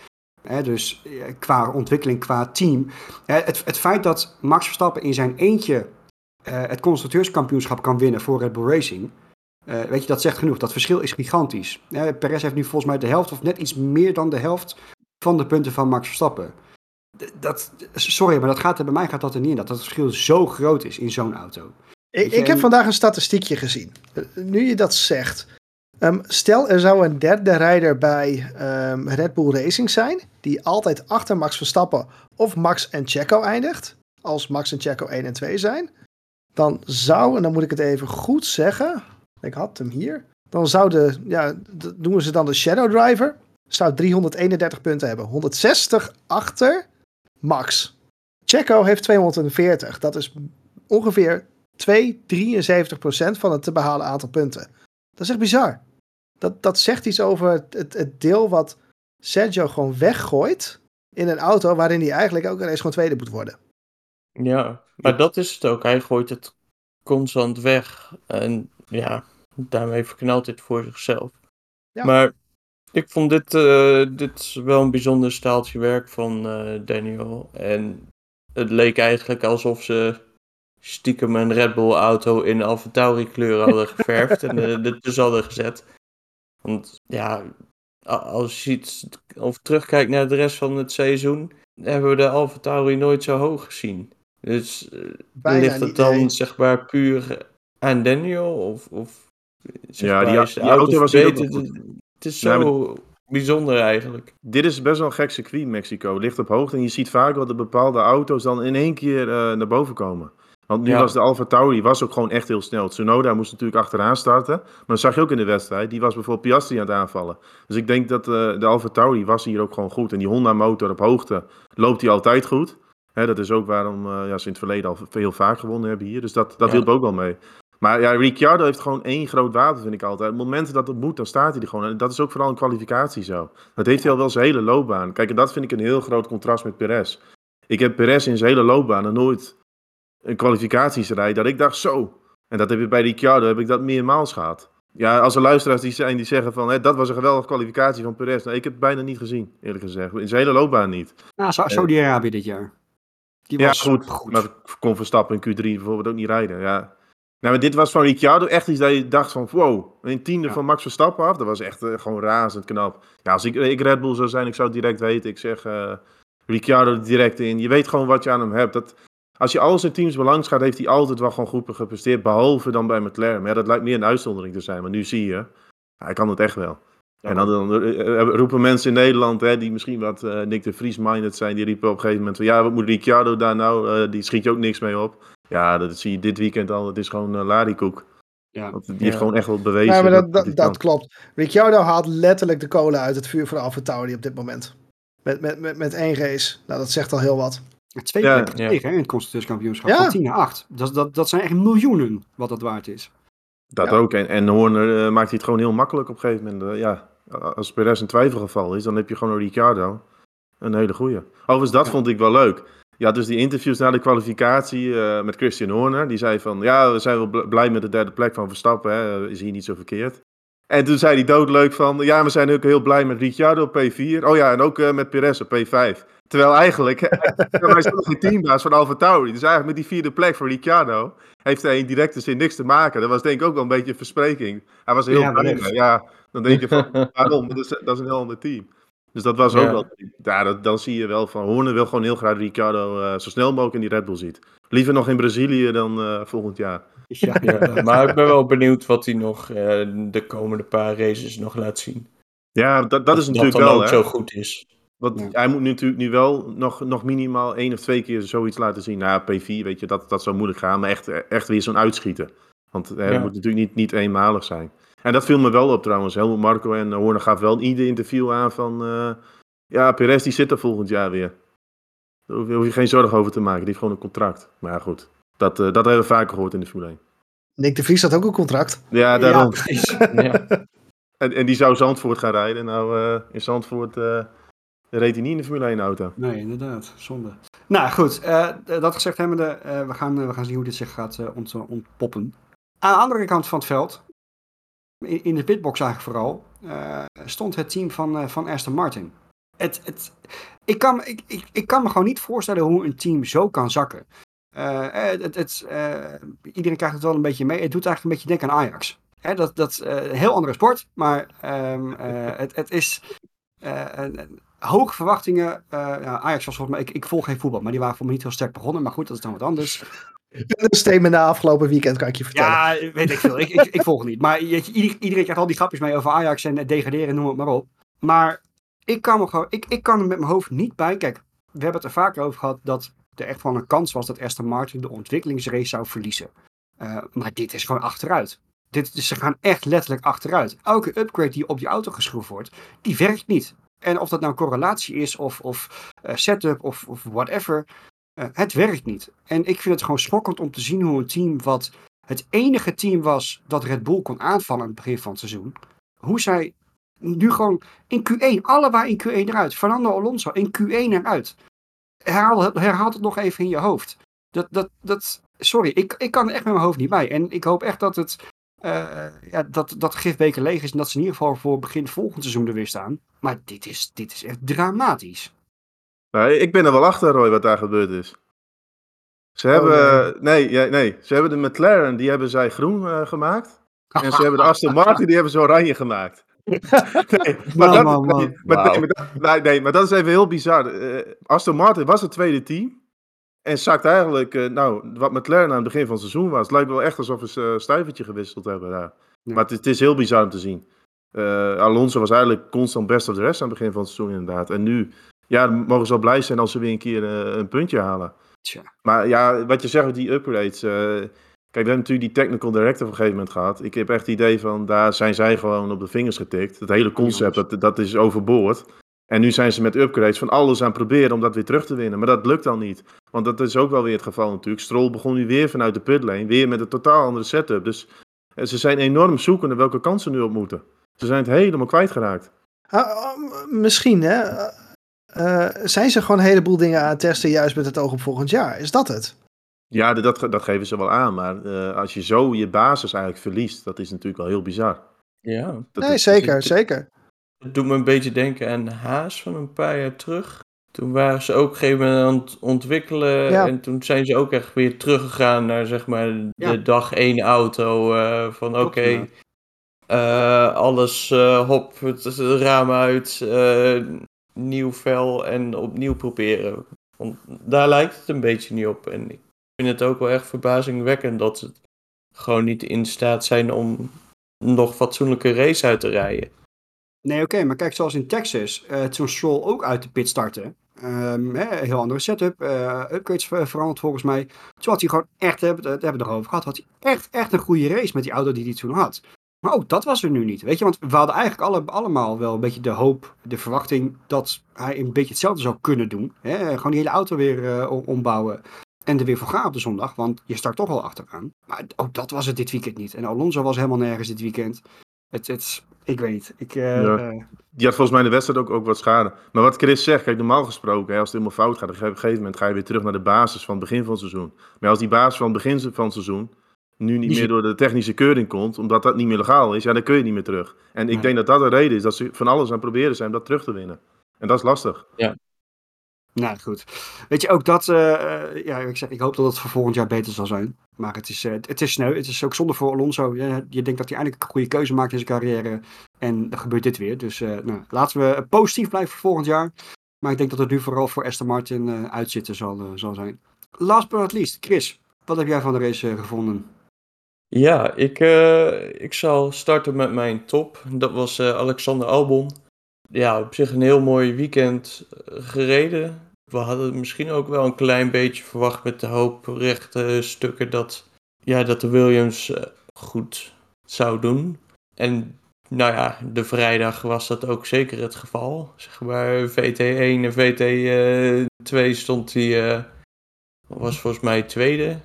He, dus eh, qua ontwikkeling, qua team. het, het, feit dat Max Verstappen in zijn eentje uh, het constructeurskampioenschap kan winnen voor Red Bull Racing. Uh, weet je, dat zegt genoeg. Dat verschil is gigantisch. Perez heeft nu volgens mij de helft of net iets meer dan de helft van de punten van Max Verstappen dat, sorry, maar dat gaat er, bij mij gaat dat er niet in. Dat het verschil zo groot is in zo'n auto. Ik, ik heb vandaag een statistiekje gezien. Nu je dat zegt. Um, stel er zou een derde rijder bij um, Red Bull Racing zijn. Die altijd achter Max Verstappen of Max en Checo eindigt. Als Max en Checo 1 en 2 zijn. Dan zou, en dan moet ik het even goed zeggen. Ik had hem hier. Dan zou de, ja, doen ze dan de Shadow Driver. Zou 331 punten hebben. 160 achter max. Checo heeft 240. Dat is ongeveer 2, 73% van het te behalen aantal punten. Dat is echt bizar. Dat, dat zegt iets over het, het, deel wat Sergio gewoon weggooit in een auto waarin hij eigenlijk ook ineens gewoon tweede moet worden. Ja, maar dat is het ook. Hij gooit het constant weg. En ja, daarmee verknalt dit voor zichzelf. Ja. Maar ik vond dit, uh, dit wel een bijzonder staaltje werk van uh, Daniel. En het leek eigenlijk alsof ze stiekem een Red Bull auto in AlphaTauri kleur hadden geverfd en er dus hadden gezet. Want ja, als je ziet of terugkijkt naar de rest van het seizoen, hebben we de AlphaTauri nooit zo hoog gezien. Dus ligt het dan zeg maar puur aan Daniel? Of, of zeg ja, maar, die, die auto was beter? Het is zo bijzonder eigenlijk. Dit is best wel een gek circuit, Mexico. Ligt op hoogte en je ziet vaak wel dat bepaalde auto's dan in één keer uh, naar boven komen. Want nu was de Alfa Tauri was ook gewoon echt heel snel. Tsunoda moest natuurlijk achteraan starten. Maar dat zag je ook in de wedstrijd. Die was bijvoorbeeld Piastri aan het aanvallen. Dus ik denk dat uh, de Alfa Tauri was hier ook gewoon goed. En die Honda motor op hoogte loopt hij altijd goed. Hè, dat is ook waarom uh, ja, ze in het verleden al heel vaak gewonnen hebben hier. Dus dat, dat ja. hielp ook wel mee. Maar ja, Ricciardo heeft gewoon één groot wapen, vind ik altijd. Op momenten dat het moet, dan staat hij er gewoon. En dat is ook vooral in kwalificatie zo. Dat heeft hij al wel zijn hele loopbaan. Kijk, en dat vind ik een heel groot contrast met Perez. Ik heb Perez in zijn hele loopbaan en nooit een kwalificatiesrijd dat ik dacht zo. En dat heb ik bij Ricciardo, heb ik dat meermaals gehad. Ja, als er luisteraars die zijn die zeggen van, hè, dat was een geweldige kwalificatie van Perez. Nou, ik heb het bijna niet gezien, eerlijk gezegd. In zijn hele loopbaan niet. Nou, Saudi-Arabië dit jaar. Die was ja, goed, goed. Maar kon Verstappen in Q3 bijvoorbeeld ook niet rijden. Ja. Nou, maar dit was van Ricciardo echt iets dat je dacht van, wow, een tiende van Max Verstappen af. Dat was echt uh, gewoon razend knap. Ja, als ik, ik Red Bull zou zijn, ik zou het direct weten. Ik zeg uh, Ricciardo direct in. Je weet gewoon wat je aan hem hebt. Dat, als je al zijn teams belangs gaat, heeft hij altijd wel gewoon goed gepresteerd. Behalve dan bij McLaren. Maar ja, dat lijkt meer een uitzondering te zijn. Maar nu zie je, hij kan het echt wel. en dan, dan, eh, eh, roepen mensen in Nederland, hè, die misschien wat uh, Nick de Vries-minded zijn, die riepen op een gegeven moment van, ja, wat moet Ricciardo daar nou? Uh, die schiet je ook niks mee op. Ja, dat zie je dit weekend al. Het is gewoon uh, Larikoek. Ja. Want die heeft gewoon echt wel bewezen. Ja, maar dat, dat, dat, klopt. Ricciardo haalt letterlijk de kolen uit het vuur van AlphaTauri op dit moment. Met, met, met, met één race. Nou, dat zegt al heel wat. Twee ja, plekken tegen in het constructeurskampioenschap. Ja. Van 10 naar 8. Dat, dat, dat zijn echt miljoenen wat dat waard is. Dat ook. En, en Horner uh, maakt hij het gewoon heel makkelijk op een gegeven moment. Uh, ja, als Perez een twijfelgeval is, dan heb je gewoon een Ricciardo. Een hele goeie. Overigens, dat vond ik wel leuk. Ja, dus die interviews na de kwalificatie uh, met Christian Horner. Die zei van, ja, we zijn wel blij met de derde plek van Verstappen. Hè. Is hier niet zo verkeerd. En toen zei hij doodleuk van, ja, we zijn ook heel blij met Ricciardo op P4. Oh ja, en ook met Perez op P5. Terwijl eigenlijk, hij is nog geen teambaas van Alfa Tauri. Dus eigenlijk met die vierde plek voor Ricciardo heeft hij in directe zin niks te maken. Dat was denk ik ook wel een beetje een verspreking. Hij was heel ja, blij Ja, dan denk je van, waarom? Dat is, dat is een heel ander team. Dus dat was ook wel... Ja, dat, dan zie je wel van, Horner wil gewoon heel graag Ricciardo uh, zo snel mogelijk in die Red Bull ziet. Liever nog in Brazilië dan uh, volgend jaar. Ja, ja, maar ik ben wel benieuwd wat hij nog uh, de komende paar races nog laat zien. Ja, dat, dat is natuurlijk wel... Dat ook hè? zo goed is. Want hij moet natuurlijk nu wel nog, nog minimaal één of twee keer zoiets laten zien. Nou, P4, weet je, dat, dat zou moeilijk gaan. Maar echt, echt weer zo'n uitschieten. Want het moet natuurlijk niet, niet eenmalig zijn. En dat viel me wel op trouwens. Helmut Marco en Horner gaf wel in ieder interview aan van... Uh, ja, Perez die zit er volgend jaar weer. Daar hoef je geen zorgen over te maken. Die heeft gewoon een contract. Maar ja, goed. Dat, uh, dat hebben we vaker gehoord in de Formule 1. Nick de Vries had ook een contract. Ja, daarom. Ja, en, en die zou Zandvoort gaan rijden. Nou, uh, in Zandvoort reed hij niet in de Formule 1 auto. Nee, inderdaad. Zonde. Nou goed, uh, dat gezegd hebbende, uh, we, gaan, we gaan zien hoe dit zich gaat ont, ontpoppen. Aan de andere kant van het veld, in, in de pitbox eigenlijk vooral, stond het team van, van Aston Martin. Het, het, ik, kan, ik, ik, ik kan me gewoon niet voorstellen hoe een team zo kan zakken. het, het, iedereen krijgt het wel een beetje mee. Het doet eigenlijk een beetje denken aan Ajax. Hè, dat dat een heel andere sport, maar um, het, het is hoge verwachtingen. Uh, ja, Ajax was volgens mij, ik, ik volg geen voetbal, maar die waren voor me niet heel sterk begonnen. Maar goed, dat is dan wat anders. Een statement na afgelopen weekend kan ik je vertellen. Ja, weet ik veel. ik, ik, ik volg niet. Maar je, iedereen, krijgt al die grapjes mee over Ajax en degraderen, noem het maar op. Maar ik kan, me gewoon, ik, ik kan er met mijn hoofd niet bij. Kijk, we hebben het er vaker over gehad dat er echt wel een kans was dat Aston Martin de ontwikkelingsrace zou verliezen. Uh, maar dit is gewoon achteruit. Dit, ze gaan echt letterlijk achteruit. Elke upgrade die op die auto geschroefd wordt, die werkt niet. En of dat nou correlatie is of, of uh, setup of, of whatever, uh, het werkt niet. En ik vind het gewoon schokkend om te zien hoe een team wat het enige team was dat Red Bull kon aanvallen aan het begin van het seizoen, hoe zij nu gewoon in Q1, allebei in Q1 eruit. Fernando Alonso in Q1 eruit. Herhaal, herhaal het nog even in je hoofd. Dat, dat, dat, sorry, ik, ik kan echt met mijn hoofd niet bij. En ik hoop echt dat het uh, ja, dat, dat gifbeker leeg is en dat ze in ieder geval voor begin volgend seizoen er weer staan. Maar dit is, dit is echt dramatisch. Nee, ik ben er wel achter, Roy, wat daar gebeurd is. Ze hebben, oh, nee. nee, nee, ze hebben de McLaren, die hebben zij groen uh, gemaakt. En ze hebben de Aston Martin, die hebben ze oranje gemaakt. nee, maar, dat, man, man. Nee, maar, wow. nee, nee, maar, dat is even heel bizar. Uh, Aston Martin was het tweede team. En zakt eigenlijk, uh, nou, wat McLaren aan het begin van het seizoen was. Het lijkt wel echt alsof ze een stuivertje gewisseld hebben daar. Ja. Maar het, het, is heel bizar om te zien. Uh, Alonso was eigenlijk constant best of the rest aan het begin van het seizoen inderdaad. En nu, ja, mogen ze wel blij zijn als ze weer een keer uh, een puntje halen. Tja. Maar ja, wat je zegt met die upgrades. kijk, we hebben natuurlijk die technical director op een gegeven moment gehad. Ik heb echt het idee van, daar zijn zij gewoon op de vingers getikt. Het hele concept, dat, dat is overboord. En nu zijn ze met upgrades van alles aan het proberen om dat weer terug te winnen. Maar dat lukt dan niet. Want dat is ook wel weer het geval natuurlijk. Stroll begon nu weer vanuit de pitlane. Weer met een totaal andere setup. Dus eh, ze zijn enorm zoekende welke kansen nu op moeten. Ze zijn het helemaal kwijtgeraakt. Uh, misschien hè. Uh, zijn ze gewoon een heleboel dingen aan het testen juist met het oog op volgend jaar? Is dat het? Ja, dat, dat geven ze wel aan. Maar uh, als je zo je basis eigenlijk verliest, dat is natuurlijk wel heel bizar. Ja. Dat nee, is, zeker, zeker. Het doet me een beetje denken aan Haas van een paar jaar terug. Toen waren ze ook op een gegeven moment aan het ontwikkelen. Ja. En toen zijn ze ook echt weer teruggegaan naar zeg maar de ja. dag één auto. Uh, van oké, okay, uh, alles uh, hop, het, het raam uit, nieuw vel en opnieuw proberen. Want daar lijkt het een beetje niet op. En ik vind het ook wel echt verbazingwekkend dat ze gewoon niet in staat zijn om nog fatsoenlijke race uit te rijden. Nee, oké, maar kijk, zoals in Texas, uh, toen Stroll ook uit de pit startte. Hè, heel andere setup, uh, upgrades ver veranderd volgens mij. Toen had hij gewoon echt, daar hebben we het nog over gehad, had hij echt, echt een goede race met die auto die hij toen had. Maar ook dat was er nu niet, weet je, want we hadden eigenlijk alle, allemaal wel een beetje de hoop, de verwachting dat hij een beetje hetzelfde zou kunnen doen. Gewoon die hele auto weer uh, ombouwen en er weer voor gaan op de zondag, want je start toch al achteraan. Maar ook dat was het dit weekend niet. En Alonso was helemaal nergens dit weekend. Het, het, ik weet niet. Ik, uh, ja. Die had volgens mij in de wedstrijd ook, ook wat schade. Maar wat Chris zegt, kijk, normaal gesproken, hè, als het helemaal fout gaat, op een gegeven moment ga je weer terug naar de basis van het begin van het seizoen. Maar als die basis van het begin van het seizoen nu niet meer door de technische keuring komt, omdat dat niet meer legaal is, ja, dan kun je niet meer terug. En ik denk dat dat de reden is, dat ze van alles aan het proberen zijn om dat terug te winnen. En dat is lastig. Ja. Nou goed. Weet je, ook dat, uh, ja, ik zeg, ik hoop dat het voor volgend jaar beter zal zijn. Maar het is, uh, het is sneu. Het is ook zonde voor Alonso. Je, denkt dat hij eindelijk een goede keuze maakt in zijn carrière. En dan gebeurt dit weer. Dus nou, laten we positief blijven voor volgend jaar. Maar ik denk dat het nu vooral voor Aston Martin uitzitten zal, zal zijn. Last but not least, Chris, wat heb jij van de race gevonden? Ja, ik, ik zal starten met mijn top. Dat was Alexander Albon ja, op zich een heel mooi weekend gereden we hadden misschien ook wel een klein beetje verwacht met de hoop rechte stukken dat, ja, dat de Williams eh, goed zou doen. En nou ja, de vrijdag was dat ook zeker het geval. Zeg maar VT1 en VT2 stond hij, uh, was volgens mij tweede,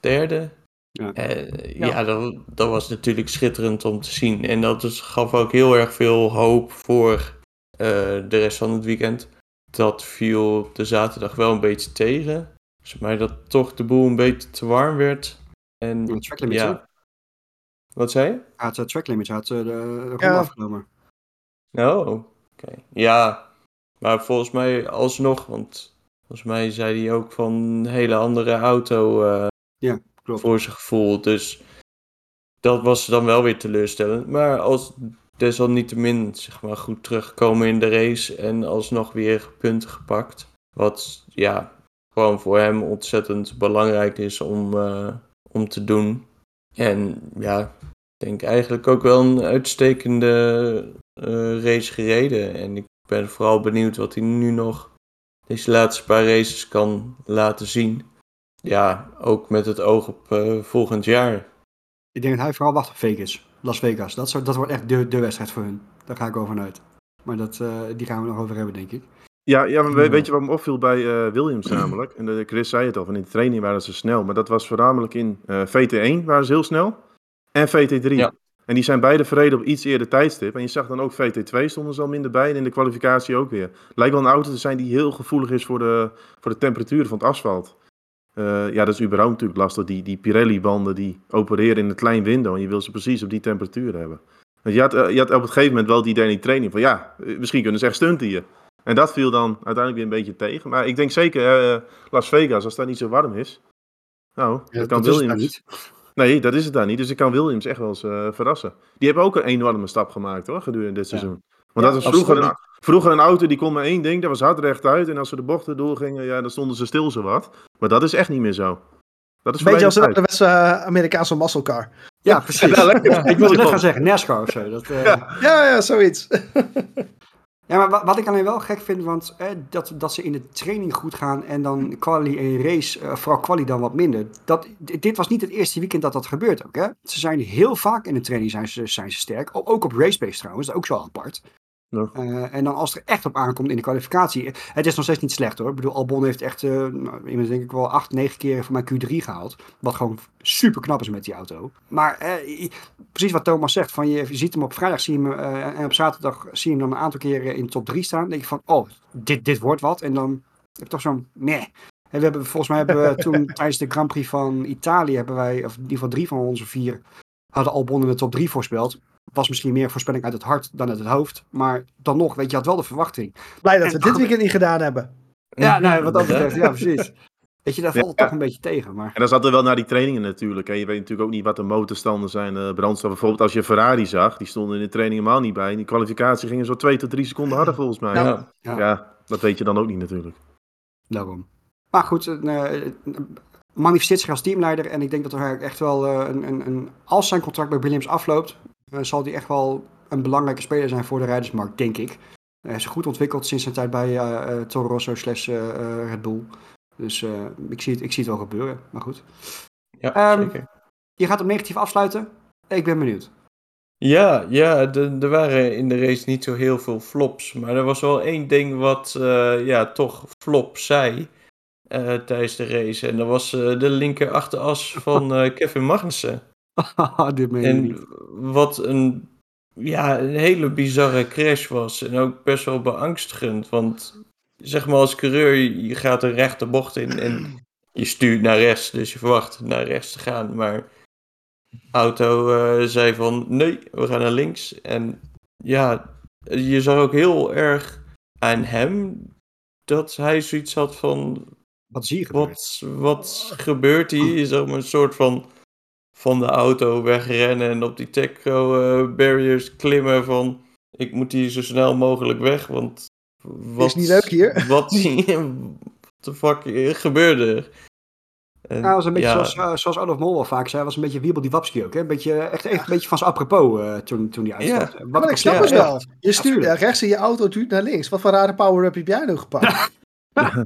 derde. Ja, uh, ja. ja dat, dat, was natuurlijk schitterend om te zien. En dat is, gaf ook heel erg veel hoop voor de rest van het weekend dat viel de zaterdag wel een beetje tegen. Zeg maar dat toch de boel een beetje te warm werd. En, de track limits, ja. Wat zei je? Hij had de track limits, had de, de ronde ja. afgenomen. Oh, oké. Ja, maar volgens mij alsnog, want volgens mij zei hij ook van een hele andere auto uh, ja, klopt. voor zijn gevoel. Dus dat was dan wel weer teleurstellend. Maar als desalniettemin zeg maar, goed terugkomen in de race en alsnog weer punten gepakt. Wat ja, gewoon voor hem ontzettend belangrijk is om, uh, om te doen. En ja, ik denk eigenlijk ook wel een uitstekende uh, race gereden. En ik ben vooral benieuwd wat hij nu nog deze laatste paar races kan laten zien. Ja, ook met het oog op uh, volgend jaar. Ik denk dat hij vooral wacht op Vegas. Las Vegas. Dat, dat wordt echt de, de wedstrijd voor hun. Daar ga ik over uit. Maar dat, uh, die gaan we nog over hebben, denk ik. Ja, ja maar weet je wat me opviel bij uh, Williams namelijk? En de, Chris zei het al, van in de training waren ze snel. Maar dat was voornamelijk in uh, VT1 waren ze heel snel. En VT3. Ja. En die zijn beide verreden op iets eerder tijdstip. En je zag dan ook VT2 stonden ze al minder bij. En in de kwalificatie ook weer. Lijkt wel een auto te zijn die heel gevoelig is voor de, voor de temperatuur van het asfalt. Uh, ja, dat is überhaupt natuurlijk lastig. Die, die Pirelli-banden die opereren in een klein window en je wil ze precies op die temperatuur hebben. Want je had, uh, je had op het gegeven moment wel die idee in die training van ja, eh, misschien kunnen ze echt stunten hier. En dat viel dan uiteindelijk weer een beetje tegen. Maar ik denk zeker uh, Las Vegas, als dat niet zo warm is. Nou, ja, dat kan dat Williams. niet. Nee, dat is het daar niet. Dus ik kan Williams echt wel eens verrassen. Die hebben ook een enorme stap gemaakt hoor, gedurende dit seizoen. Want dat was vroeger een, vroeger een auto die kon maar één ding, dat was hard rechtuit. En als ze de bochten doorgingen, ja, dan stonden ze stil zo wat. Maar dat is echt niet meer zo. Dat is Beetje als de beste uh, Amerikaanse muscle car. Ja, precies. Ja, ik wilde net gaan zeggen, NASCAR of zo. Dat, uh... ja. ja, ja, zoiets. ja, maar wat, wat, ik alleen wel gek vind, want eh, dat, dat ze in de training goed gaan en dan quali en race, uh, vooral quali dan wat minder. Dat, dit was niet het eerste weekend dat dat gebeurt ook. Hè? Ze zijn heel vaak in de training zijn ze, zijn ze sterk. Ook op racepace trouwens, dat is ook zo apart. Uh, en dan als er echt op aankomt in de kwalificatie. Het is nog steeds niet slecht hoor. Ik bedoel, Albon heeft echt, uh, nou, denk ik wel acht, negen keer voor mijn Q3 gehaald. Wat gewoon super knap is met die auto. Maar uh, precies wat Thomas zegt. Van je, je ziet hem op vrijdag zie je hem, en op zaterdag zie je hem dan een aantal keren in top 3 staan. Dan denk je van, oh, dit, dit wordt wat. En dan heb je toch zo'n, nee. En we hebben, volgens mij hebben we toen tijdens de Grand Prix van Italië, hebben wij, of in ieder geval drie van onze vier, hadden Albon in de top 3 voorspeld was misschien meer voorspelling uit het hart dan uit het hoofd. Maar dan nog, weet je, had wel de verwachting. Blij dat we dit weekend niet gedaan hebben. Ja, nou, wat dat betreft, ja, precies. Weet je, daar valt het toch een beetje tegen. Maar... En dan zat er wel naar die trainingen natuurlijk. En je weet natuurlijk ook niet wat de motorstanden zijn, uh, brandstof. Bijvoorbeeld als je Ferrari zag, die stonden in de training helemaal niet bij. In die kwalificatie gingen zo twee tot drie seconden harder volgens mij. Ja, ja. dat weet je dan ook niet natuurlijk. Daarom. Maar goed, uh, manifesteert zich als teamleider. En ik denk dat er echt wel een, een, een, als zijn contract bij Williams afloopt, zal hij echt wel een belangrijke speler zijn voor de rijdersmarkt, denk ik. Hij is goed ontwikkeld sinds zijn tijd bij uh, Toro Rosso slash Red Bull. Dus ik, zie het, ik zie het wel gebeuren, maar goed. Ja, um, zeker. Je gaat hem negatief afsluiten. Ik ben benieuwd. Ja, ja er waren in de race niet zo heel veel flops. Maar er was wel één ding wat ja, toch flop zei uh, tijdens de race. En dat was uh, de linker achteras van Kevin Magnussen. Dit meen en niet. wat een, ja, een hele bizarre crash was. En ook best wel beangstigend. Want zeg maar als coureur, je gaat een rechte bocht in en je stuurt naar rechts. Dus je verwacht naar rechts te gaan. Maar auto zei van nee, we gaan naar links. En ja, je zag ook heel erg aan hem dat hij zoiets had van wat zie je Wat, wat gebeurt hier? Je zag maar een soort van van de auto wegrennen en op die techo uh, barriers klimmen van ik moet hier zo snel mogelijk weg, want wat, is niet leuk hier. Wat de fuck gebeurde er? En, ja, was een beetje zoals, uh, zoals Adolf Mol wel vaak zei, was een beetje wiebel die wapski ook. Hè? Een beetje, echt, echt een beetje van zijn apropos uh, toen, toen die uitstapte. Ja. maar ik snap het wel. Je stuurt rechts en je auto duurt naar links. Wat voor rare power-up heb jij nu gepakt?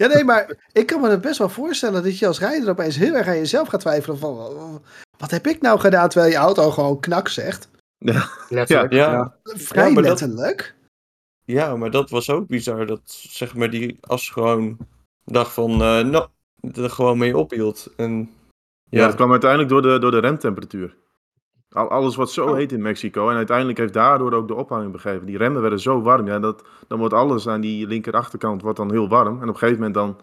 Ja, nee, maar ik kan me het best wel voorstellen dat je als rijder opeens heel erg aan jezelf gaat twijfelen van wat heb ik nou gedaan terwijl je auto gewoon knak zegt. Ja, letterlijk. Ja, ja. Vrij ja, letterlijk. Dat, ja, maar dat was ook bizar dat zeg maar die as gewoon dacht van uh, nou, er gewoon mee ophield. En, ja. dat kwam uiteindelijk door de, door de remtemperatuur. Alles wordt zo oh. heet in Mexico. En uiteindelijk heeft daardoor ook de ophanging begeven. Die remmen werden zo warm. Ja, dat, dan wordt alles aan die linker achterkant wordt dan heel warm. En op een gegeven moment dan...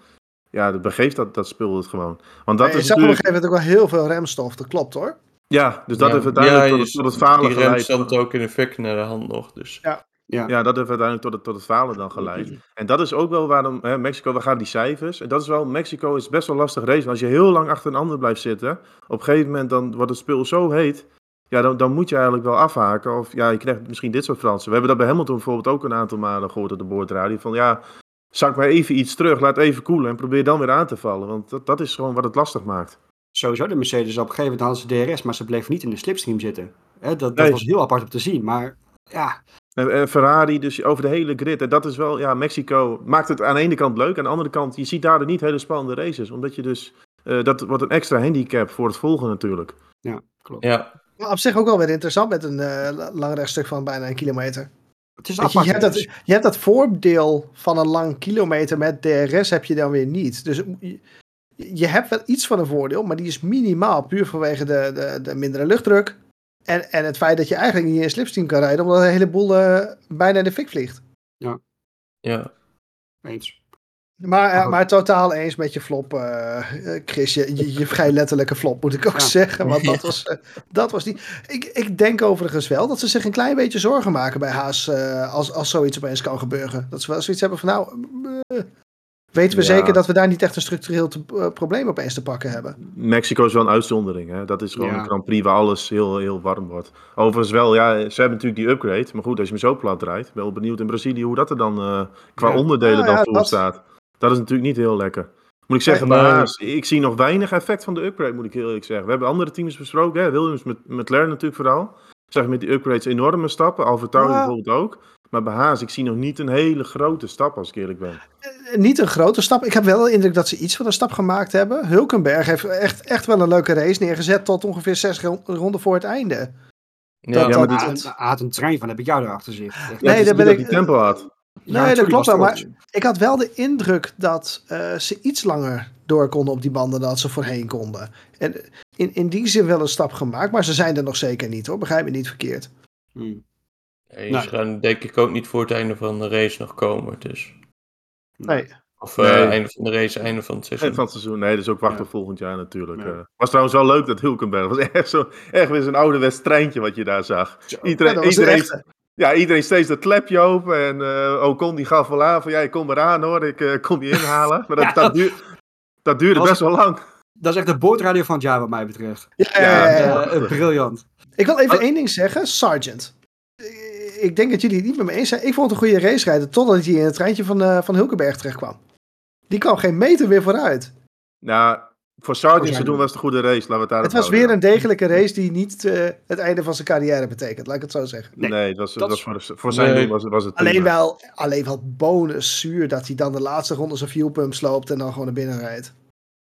Ja, dat begeeft dat, dat spul het gewoon. Want dat je is zag natuurlijk... op een gegeven moment ook wel heel veel remstof. Dat klopt hoor. Ja, dus dat heeft uiteindelijk tot, tot, het falen die geleid. Die rem ook in effect naar de hand nog. Dus. Ja. Ja. ja, dat heeft uiteindelijk tot het, tot het falen dan geleid. En dat is ook wel waarom hè, Mexico, we gaan die cijfers. En dat is wel, Mexico is best wel lastig race. Als je heel lang achter een ander blijft zitten, op een gegeven moment dan wordt het spul zo heet ja, dan, dan moet je eigenlijk wel afhaken. Of ja, je krijgt misschien dit soort Fransen. We hebben dat bij Hamilton bijvoorbeeld ook een aantal malen gehoord op de boordradio. Van ja, zak maar even iets terug, laat even koelen en probeer dan weer aan te vallen. Want dat, dat is gewoon wat het lastig maakt. Sowieso de Mercedes, op een gegeven moment hadden ze DRS, maar ze bleven niet in de slipstream zitten. dat, dat was heel apart om te zien, maar ja... En, Ferrari, dus over de hele grid. En dat is wel, ja, Mexico maakt het aan de ene kant leuk. Aan de andere kant, je ziet daar niet hele spannende races. Omdat je dus, uh, dat wordt een extra handicap voor het volgen natuurlijk. Ja, klopt. Ja, maar op zich ook wel weer interessant met een uh, lang rechtstuk van bijna een kilometer. Het is je, je, hebt dat, je hebt dat voordeel van een lang kilometer met DRS heb je dan weer niet. Dus je, je hebt wel iets van een voordeel, maar die is minimaal. Puur vanwege de, de, de mindere luchtdruk. En, en het feit dat je eigenlijk niet in slipstream kan rijden, omdat een heleboel uh, bijna in de fik vliegt. Ja. Ja. Eens. Maar, uh, maar totaal eens met je flop, uh, Chris. Je, je, vrij letterlijke flop, moet ik ook zeggen. Want dat, was, uh, dat was niet. Ik, ik denk overigens wel dat ze zich een klein beetje zorgen maken bij Haas. als, als zoiets opeens kan gebeuren. Dat ze wel zoiets hebben van. Nou, weten we zeker dat we daar niet echt een structureel te, probleem opeens te pakken hebben? Mexico is wel een uitzondering. Hè? Dat is gewoon een Grand Prix waar alles heel, heel warm wordt. Overigens wel, ja, ze hebben natuurlijk die upgrade. Maar goed, als je me zo plat ben wel benieuwd in Brazilië hoe dat er dan qua onderdelen dan voor staat. Dat is natuurlijk niet heel lekker. Moet ik zeggen, maar ik zie nog weinig effect van de upgrade, moet ik heel eerlijk zeggen. We hebben andere teams besproken, hè? Williams met, met Ler natuurlijk vooral. Zeg met die upgrades enorme stappen, Alfa Tauri bijvoorbeeld ook. Maar bij Haas, ik zie nog niet een hele grote stap, als ik eerlijk ben. Eh, niet een grote stap. Ik heb wel de indruk dat ze iets van een stap gemaakt hebben. Hulkenberg heeft echt, echt wel een leuke race neergezet tot ongeveer zes ronden voor het einde. Ja, dat, maar had een trein van, heb ik jou erachter zitten. nee, daar ben ik... die tempo had. Nee, dat klopt wel. Maar ik had wel de indruk dat uh, ze iets langer door konden op die banden dan ze voorheen konden. En in, in die zin wel een stap gemaakt, maar ze zijn er nog zeker niet hoor. Begrijp me niet verkeerd. Hmm. Nee, ze gaan denk ik ook niet voor het einde van de race nog komen. Dus. Nee. Of uh, einde van de race, einde van het seizoen. Einde van het seizoen, nee, dus ook wachten ja. volgend jaar natuurlijk. Ja. Uh, was trouwens wel leuk dat Hulkenberg. was echt, zo, echt weer zo'n ouderwets treintje wat je daar zag. Iedereen, ja, iedereen, ja, iedereen steeds dat klepje open. En uh, Ocon die gaf wel aan van, ja, ik kom eraan hoor, ik uh, kom je inhalen. Maar dat, dat, duur, dat duurde best wel lang. Dat is echt de boordradio van het jaar wat mij betreft. Ja, ja, ja, uh, briljant. Ik wil even oh. één ding zeggen, Sergeant. Ik denk dat jullie het niet met me eens zijn. Ik vond het een goede racerijder totdat hij in het treintje van, van Hulkenberg terecht kwam. Die kwam geen meter weer vooruit. Nou, voor Sargent te doen was het een goede race. Laten we het daar het was weer een degelijke race die niet uh, het einde van zijn carrière betekent, laat ik het zo zeggen. Nee, nee het was, dat was voor, voor, zijn nee. doen was, was het alleen wel, alleen wel bonus zuur dat hij dan de laatste ronde zijn fuelpump sloopt en dan gewoon naar binnen rijdt.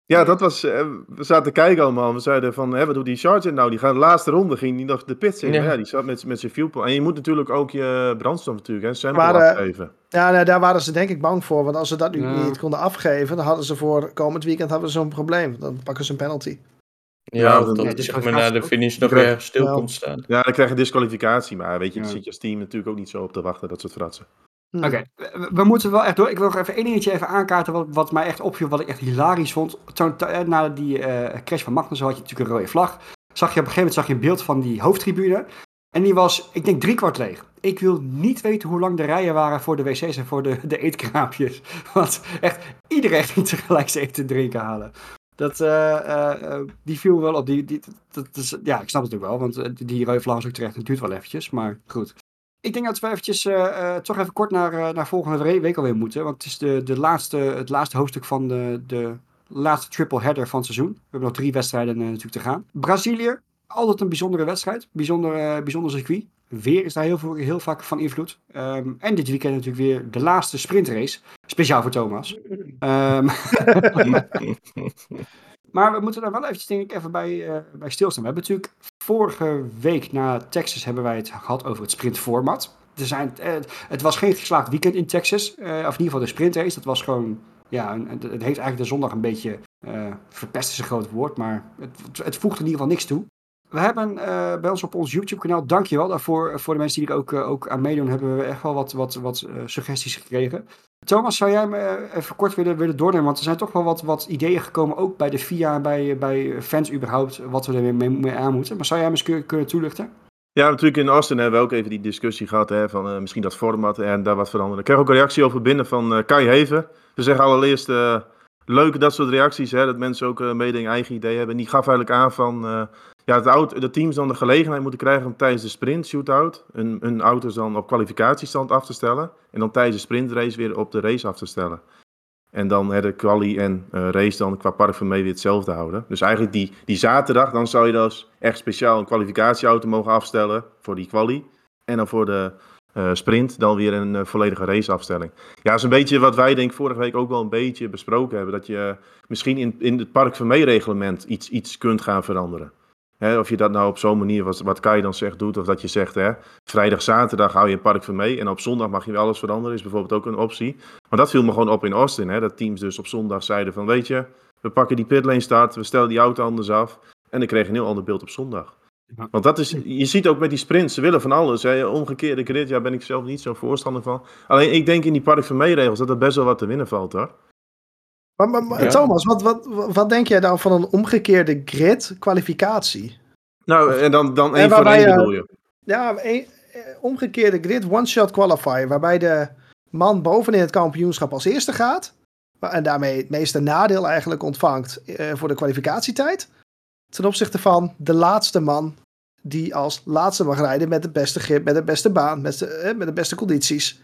Ja, dat was. Uh, we zaten te kijken allemaal. We zeiden van, hè, wat doet die Sergeant nou? Die gaat de laatste ronde, ging die nog de pits in. Ja. ja die zat met, met zijn fuelpump. En je moet natuurlijk ook je brandstof natuurlijk, hè, sample maar, afgeven. Ja, nou, daar waren ze denk ik bang voor. Want als ze dat nu ja. niet konden afgeven, dan hadden ze voor komend weekend hadden ze zo'n probleem. Dan pakken ze een penalty. Ja, ja dat ja, zeg maar na de finish nog weer stil ja. komt staan. Ja, dan krijg je disqualificatie. Maar weet je, dan zit je als team natuurlijk ook niet zo op te wachten dat ze het fratsen. Hmm. Oké, we moeten wel echt door. Ik wil nog even één dingetje even aankaarten wat, wat mij echt opviel, wat ik echt hilarisch vond. Toen, na die uh, crash van Magnussen had je natuurlijk een rode vlag. Zag je op een gegeven moment zag je een beeld van die hoofdtribune. En die was, ik denk, drie kwart leeg. Ik wil niet weten hoe lang de rijen waren voor de wc's en voor de, de eetkraampjes. Want echt, iedereen ging tegelijk eten en drinken halen. Dat, uh, die viel wel op. Die, die, dat, ja, ik snap het natuurlijk wel, want die rode vlag is ook terecht. Het duurt wel eventjes, maar goed. Ik denk dat we eventjes uh, uh, toch even kort naar, uh, naar volgende week alweer moeten. Want het is de, de laatste, het laatste hoofdstuk van de, de laatste triple header van het seizoen. We hebben nog drie wedstrijden natuurlijk te gaan. Brazilië, altijd een bijzondere wedstrijd. Bijzonder, bijzonder circuit. Weer is daar heel, heel vaak van invloed. Um, en dit weekend natuurlijk weer de laatste sprintrace. Speciaal voor Thomas. Um, Maar we moeten daar wel eventjes denk ik even bij, uh, bij stilstaan. We hebben natuurlijk vorige week na Texas hebben wij het gehad over het sprintformat. Er zijn, uh, het was geen geslaagd weekend in Texas. Uh, of in ieder geval de sprintrace. Dat was gewoon, ja, het, heeft eigenlijk de zondag een beetje, verpest is een groot woord. Maar het, het voegt in ieder geval niks toe. We hebben bij ons op ons YouTube-kanaal, dankjewel daarvoor. Voor de mensen die er ook, ook aan meedoen, hebben we echt wel wat, wat, wat suggesties gekregen. Thomas, zou jij me even kort willen, willen doornemen? Want er zijn toch wel wat, wat ideeën gekomen, ook bij de FIA bij, bij fans überhaupt, wat we er mee, aan moeten. Maar zou jij me eens kunnen, toelichten? Ja, natuurlijk in Austin hebben we ook even die discussie gehad hè, van misschien dat format en daar wat veranderen. Ik kreeg ook een reactie over binnen van Kai Heven. We zeggen allereerst leuk dat soort reacties, hè, dat mensen ook uh, mede een eigen idee hebben. En die gaf eigenlijk aan van ja, auto, de teams dan de gelegenheid moeten krijgen om tijdens de sprint shootout hun, hun auto's dan op kwalificatiestand af te stellen. En dan tijdens de sprintrace weer op de race af te stellen. En dan de quali en uh, race dan qua park mee weer hetzelfde houden. Dus eigenlijk die, die zaterdag, dan zou je dus echt speciaal een kwalificatieauto mogen afstellen voor die quali. En dan voor de uh, sprint dan weer een uh, volledige raceafstelling. Ja, dat is een beetje wat wij denk vorige week ook wel een beetje besproken hebben. Dat je misschien in, in het park van reglement iets, iets kunt gaan veranderen of je dat nou op zo'n manier, wat, wat Kai dan zegt, doet. Of dat je zegt, hè, vrijdag, zaterdag hou je een park van mee. En op zondag mag je weer alles veranderen. Is bijvoorbeeld ook een optie. Maar dat viel me gewoon op in Austin. Hè, dat teams dus op zondag zeiden van, weet je, we pakken die pitlane start. We stellen die auto anders af. En dan kreeg je een heel ander beeld op zondag. Want dat is, je ziet ook met die sprints, ze willen van alles. Hè. Omgekeerde grid, ja, ben ik zelf niet zo voorstander van. Alleen ik denk in die park van regels dat er best wel wat te winnen valt hoor. Maar, maar, Thomas, wat, wat, wat denk jij dan van een omgekeerde grid kwalificatie? Nou, en dan, dan één voor één bedoel je? Ja, een, eh, omgekeerde grid one-shot qualifier, waarbij de man bovenin het kampioenschap als eerste gaat. En daarmee het meeste nadeel eigenlijk ontvangt uh, voor de kwalificatietijd. Ten opzichte van de laatste man die als laatste mag rijden met de beste grip, met de beste baan, met de, uh, met de beste condities.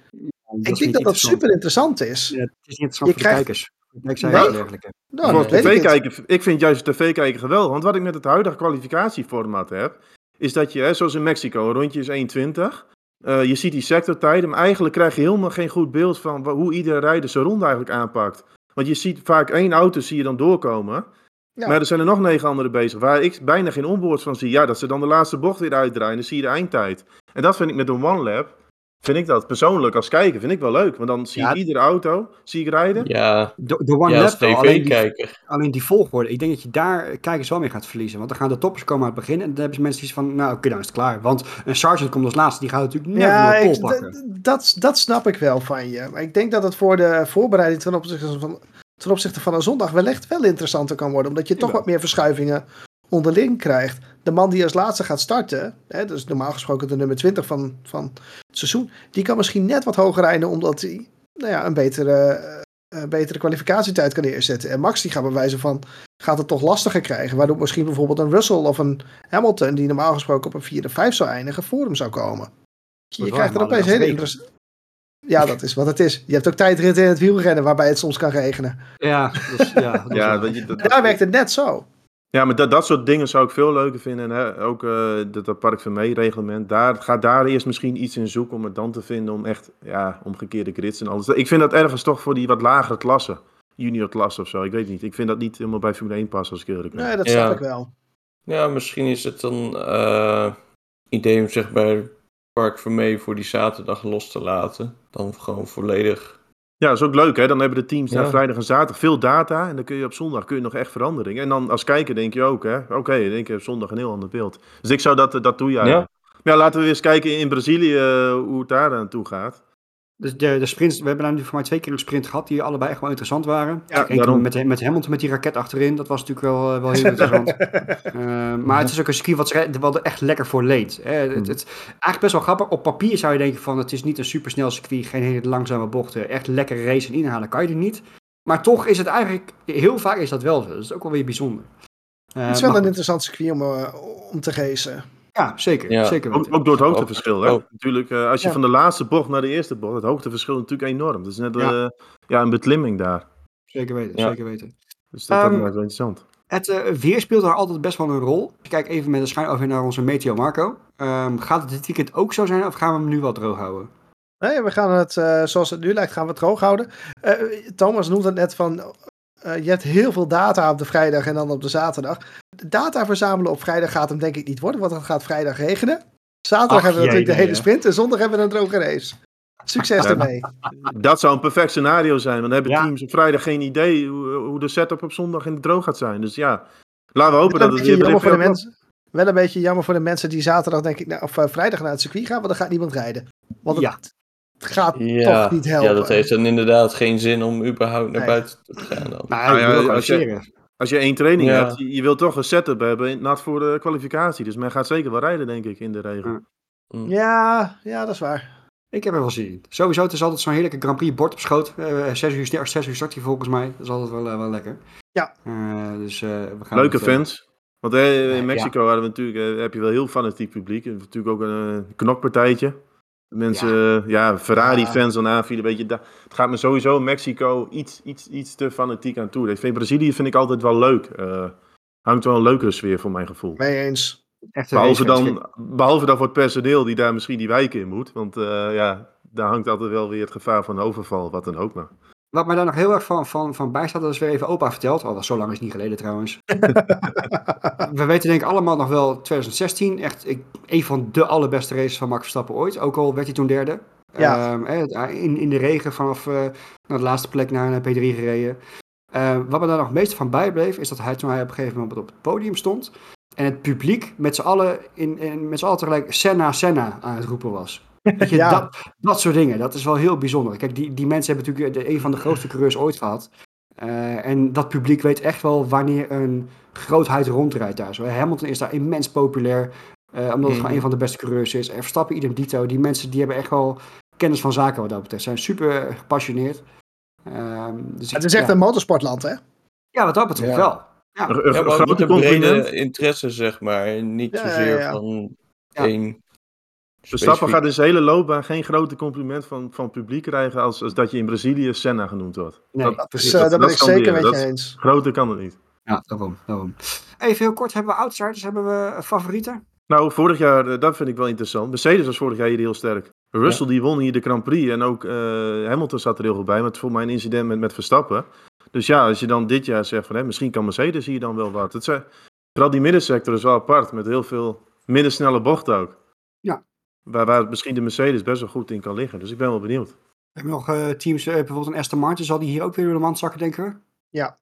ik denk dat dat super interessant is. Ja, het is niet interessant je voor krijgt... de kijkers. Ik zei nee. dergelijke. Nou, TV kijken, ik vind juist tv kijken geweldig. Want wat ik met het huidige kwalificatieformat heb, is dat je, hè, zoals in Mexico, een rondje is 1,20. Uh, je ziet die sectortijden, maar eigenlijk krijg je helemaal geen goed beeld van hoe iedere rijder zijn ronde eigenlijk aanpakt. Want je ziet vaak één auto zie je dan doorkomen. Maar er zijn er nog negen andere bezig waar ik bijna geen onboards van zie. Ja, dat ze dan de laatste bocht weer uitdraaien, dan zie je de eindtijd. En dat vind ik met een One Lab, vind ik dat persoonlijk als kijker, vind ik wel leuk. Want dan zie je iedere auto, zie ik rijden. Ja, de, de One Lab, alleen die, alleen die volgorde. Ik denk dat je daar kijkers wel mee gaat verliezen. Want dan gaan de toppers komen aan het begin en dan hebben ze mensen iets van, nou oké, dan is het klaar. Want een Sergeant komt als laatste, die gaat natuurlijk net ja, ik, pakken. Dat, dat snap ik wel van je. Maar ik denk dat het voor de voorbereiding ten opzichte van ten opzichte van een zondag wellicht wel interessanter kan worden. Omdat je toch wat meer verschuivingen onderling krijgt. De man die als laatste gaat starten, hè, dus normaal gesproken de nummer 20 van, van het seizoen, die kan misschien net wat hoger rijden omdat hij nou ja, een betere, uh, betere kwalificatietijd kan neerzetten. En Max die gaat bewijzen van, gaat het toch lastiger krijgen. Waardoor misschien bijvoorbeeld een Russell of een Hamilton, die normaal gesproken op een 4 of 5 zou eindigen, voor hem zou komen. Je krijgt er opeens hele interessante ja, dat is wat het is. Je hebt ook tijdritten in het wielrennen waarbij het soms kan regenen. Ja, dus, ja, ja dat, dat, daar werkt het net zo. Ja, maar dat, dat soort dingen zou ik veel leuker vinden. Hè? Ook uh, dat, dat Park van reglement. Daar, ga daar eerst misschien iets in zoeken om het dan te vinden. Om echt ja, omgekeerde grids en alles. Ik vind dat ergens toch voor die wat lagere klassen. Junior klasse of zo. Ik weet niet. Ik vind dat niet helemaal bij Formule 1 passen als ik eerlijk ben. Nee, dat snap ik wel. Ja, misschien is het dan uh, idee om zeg bij Park Vermee voor die zaterdag los te laten. Dan gewoon volledig. Ja, dat is ook leuk hè. Dan hebben de teams ja. vrijdag en zaterdag veel data. En dan kun je op zondag kun je nog echt veranderingen. En dan als kijker denk je ook hè. Oké, okay, denk je op zondag een heel ander beeld. Dus ik zou dat, dat doen ja. ja. Ja, laten we eens kijken in Brazilië eh, hoe het daar aan toe gaat. Dus de, de sprints, we hebben daar nu voor mij twee keer een sprint gehad die allebei echt wel interessant waren. Ja, daarom. Met, met Hamilton met die raket achterin, dat was natuurlijk wel, eh, wel heel interessant. uh, maar het is ook een ski wat, wat er echt lekker voor leed. Hè. Het, hmm. het, eigenlijk best wel grappig. Op papier zou je denken van het is niet een supersnel circuit, geen hele langzame bochten. Echt lekker racen en inhalen kan je er niet. Maar toch is het eigenlijk, heel vaak is dat wel zo. Dat is ook wel weer bijzonder. Uh, het is wel een interessant circuit om, uh, om te racen. Ja, zeker. zeker ook, ook, door het hoogteverschil. Hè? Natuurlijk, uh, als je van de laatste bocht naar de eerste bocht, het hoogteverschil is natuurlijk enorm. Dat is net ja. Uh, ja, een beklimming daar. Zeker weten, zeker weten. Dus dat, um, dat maakt wel interessant. Het uh, weer speelt daar altijd best wel een rol. Ik kijk even met de schijn over naar onze Meteo Marco. Um, gaat het dit weekend ook zo zijn of gaan we hem nu wel droog houden? Nee, we gaan het, zoals het nu lijkt, gaan we het droog houden. Thomas noemt het net van, uh, je hebt heel veel data op de vrijdag en dan op de zaterdag. De data verzamelen op vrijdag gaat hem denk ik niet worden, want het gaat vrijdag regenen. Zaterdag hebben we natuurlijk de hele sprint en zondag hebben we een droge race. Succes ermee. Dat zou een perfect scenario zijn, want dan hebben teams op vrijdag geen idee hoe, hoe, de setup op zondag in de droog gaat zijn. Dus ja, laten we hopen dat het weer jammer voor de mensen. Wel een beetje jammer voor de mensen die zaterdag, denk ik, of uh, vrijdag naar het circuit gaan, want dan gaat niemand rijden. Want ja het gaat toch niet helpen. Ja, dat heeft dan inderdaad geen zin om überhaupt naar buiten te gaan. Dan. Nou, ja, als, je, als je één training hebt, je, je wilt toch een setup hebben nat voor de kwalificatie. Dus men gaat zeker wel rijden, denk ik, in de regen. Mm. Ja, ja, dat is waar. Ik heb er wel zin in. Sowieso, het is altijd zo'n heerlijke Grand Prix bord op schoot. Uh, zes, uur, zes uur start hij volgens mij. Dat is altijd wel, uh, wel lekker. Ja. Uh, dus, we gaan Leuke fans. Want in Mexico hadden we natuurlijk, heb je wel heel fanatiek publiek. Natuurlijk ook een knokpartijtje. Mensen, ja, Ferrari-fans dan aanvielen. Weet je, het gaat me sowieso in Mexico iets, iets, iets te fanatiek aan toe. Ik vind Brazilië vind ik altijd wel leuk. Uh, hangt wel een leukere sfeer voor mijn gevoel. Mee eens. Echt behalve, dan, behalve dan voor het personeel die daar misschien die wijken in moet. Want uh, ja, daar hangt altijd wel weer het gevaar van overval, wat dan ook maar. Wat mij daar nog heel erg van, van, van bijstaat, dat is weer even opa verteld. Al oh, dat zo lang is niet geleden trouwens. we weten denk ik allemaal nog wel 2016. Echt ik, een van de allerbeste races van Max Verstappen ooit. Ook al werd hij toen derde. Ja. Um, in, in de regen vanaf uh, naar de laatste plek naar een P3 gereden. Uh, wat me daar nog het meeste van bijbleef, is dat hij toen hij op een gegeven moment op het podium stond. En het publiek met z'n allen, in, in, met z'n allen tegelijk Senna, Senna aan het roepen was. Je, ja. dat, dat soort dingen, dat is wel heel bijzonder. Kijk, die, die mensen hebben natuurlijk de, een van de grootste coureurs ooit gehad. Uh, en dat publiek weet echt wel wanneer een grootheid rondrijdt daar. Zo. Hamilton is daar immens populair, uh, omdat het mm. gewoon een van de beste coureurs is. En Verstappen, idem dito. Die mensen die hebben echt wel kennis van zaken wat dat betreft. Zijn super gepassioneerd. Uh, dus het is echt een motorsportland, hè? Ja, wat dat betreft ja. wel. Ja, een, grote brede interesse, zeg maar. Niet zozeer van één Verstappen gaat in zijn hele loopbaan geen grote compliment van, van het publiek krijgen als, als dat je in Brazilië Senna genoemd wordt. Nee, dat, dat, is, dat, dat ben ik zeker met je eens. Groter kan het niet. Ja, daarom, daarom. Even heel kort, hebben we outsiders, hebben we favorieten? Nou, vorig jaar, eh, dat vind ik wel interessant. Mercedes was vorig jaar hier heel sterk. Russell die won hier de Grand Prix en ook uh, Hamilton zat er heel goed bij, maar het voor mij een incident met, met Verstappen. Dus ja, als je dan dit jaar zegt van hè, misschien kan Mercedes hier dan wel wat. Het zijn, vooral die middensector is wel apart, met heel veel middensnelle bochten ook. Ja. Waar, waar misschien de Mercedes best wel goed in kan liggen. Dus ik ben wel benieuwd. Hebben we nog uh, teams, uh, bijvoorbeeld een Aston Martin, zal die hier ook weer door de mand zakken, denken we? Ja.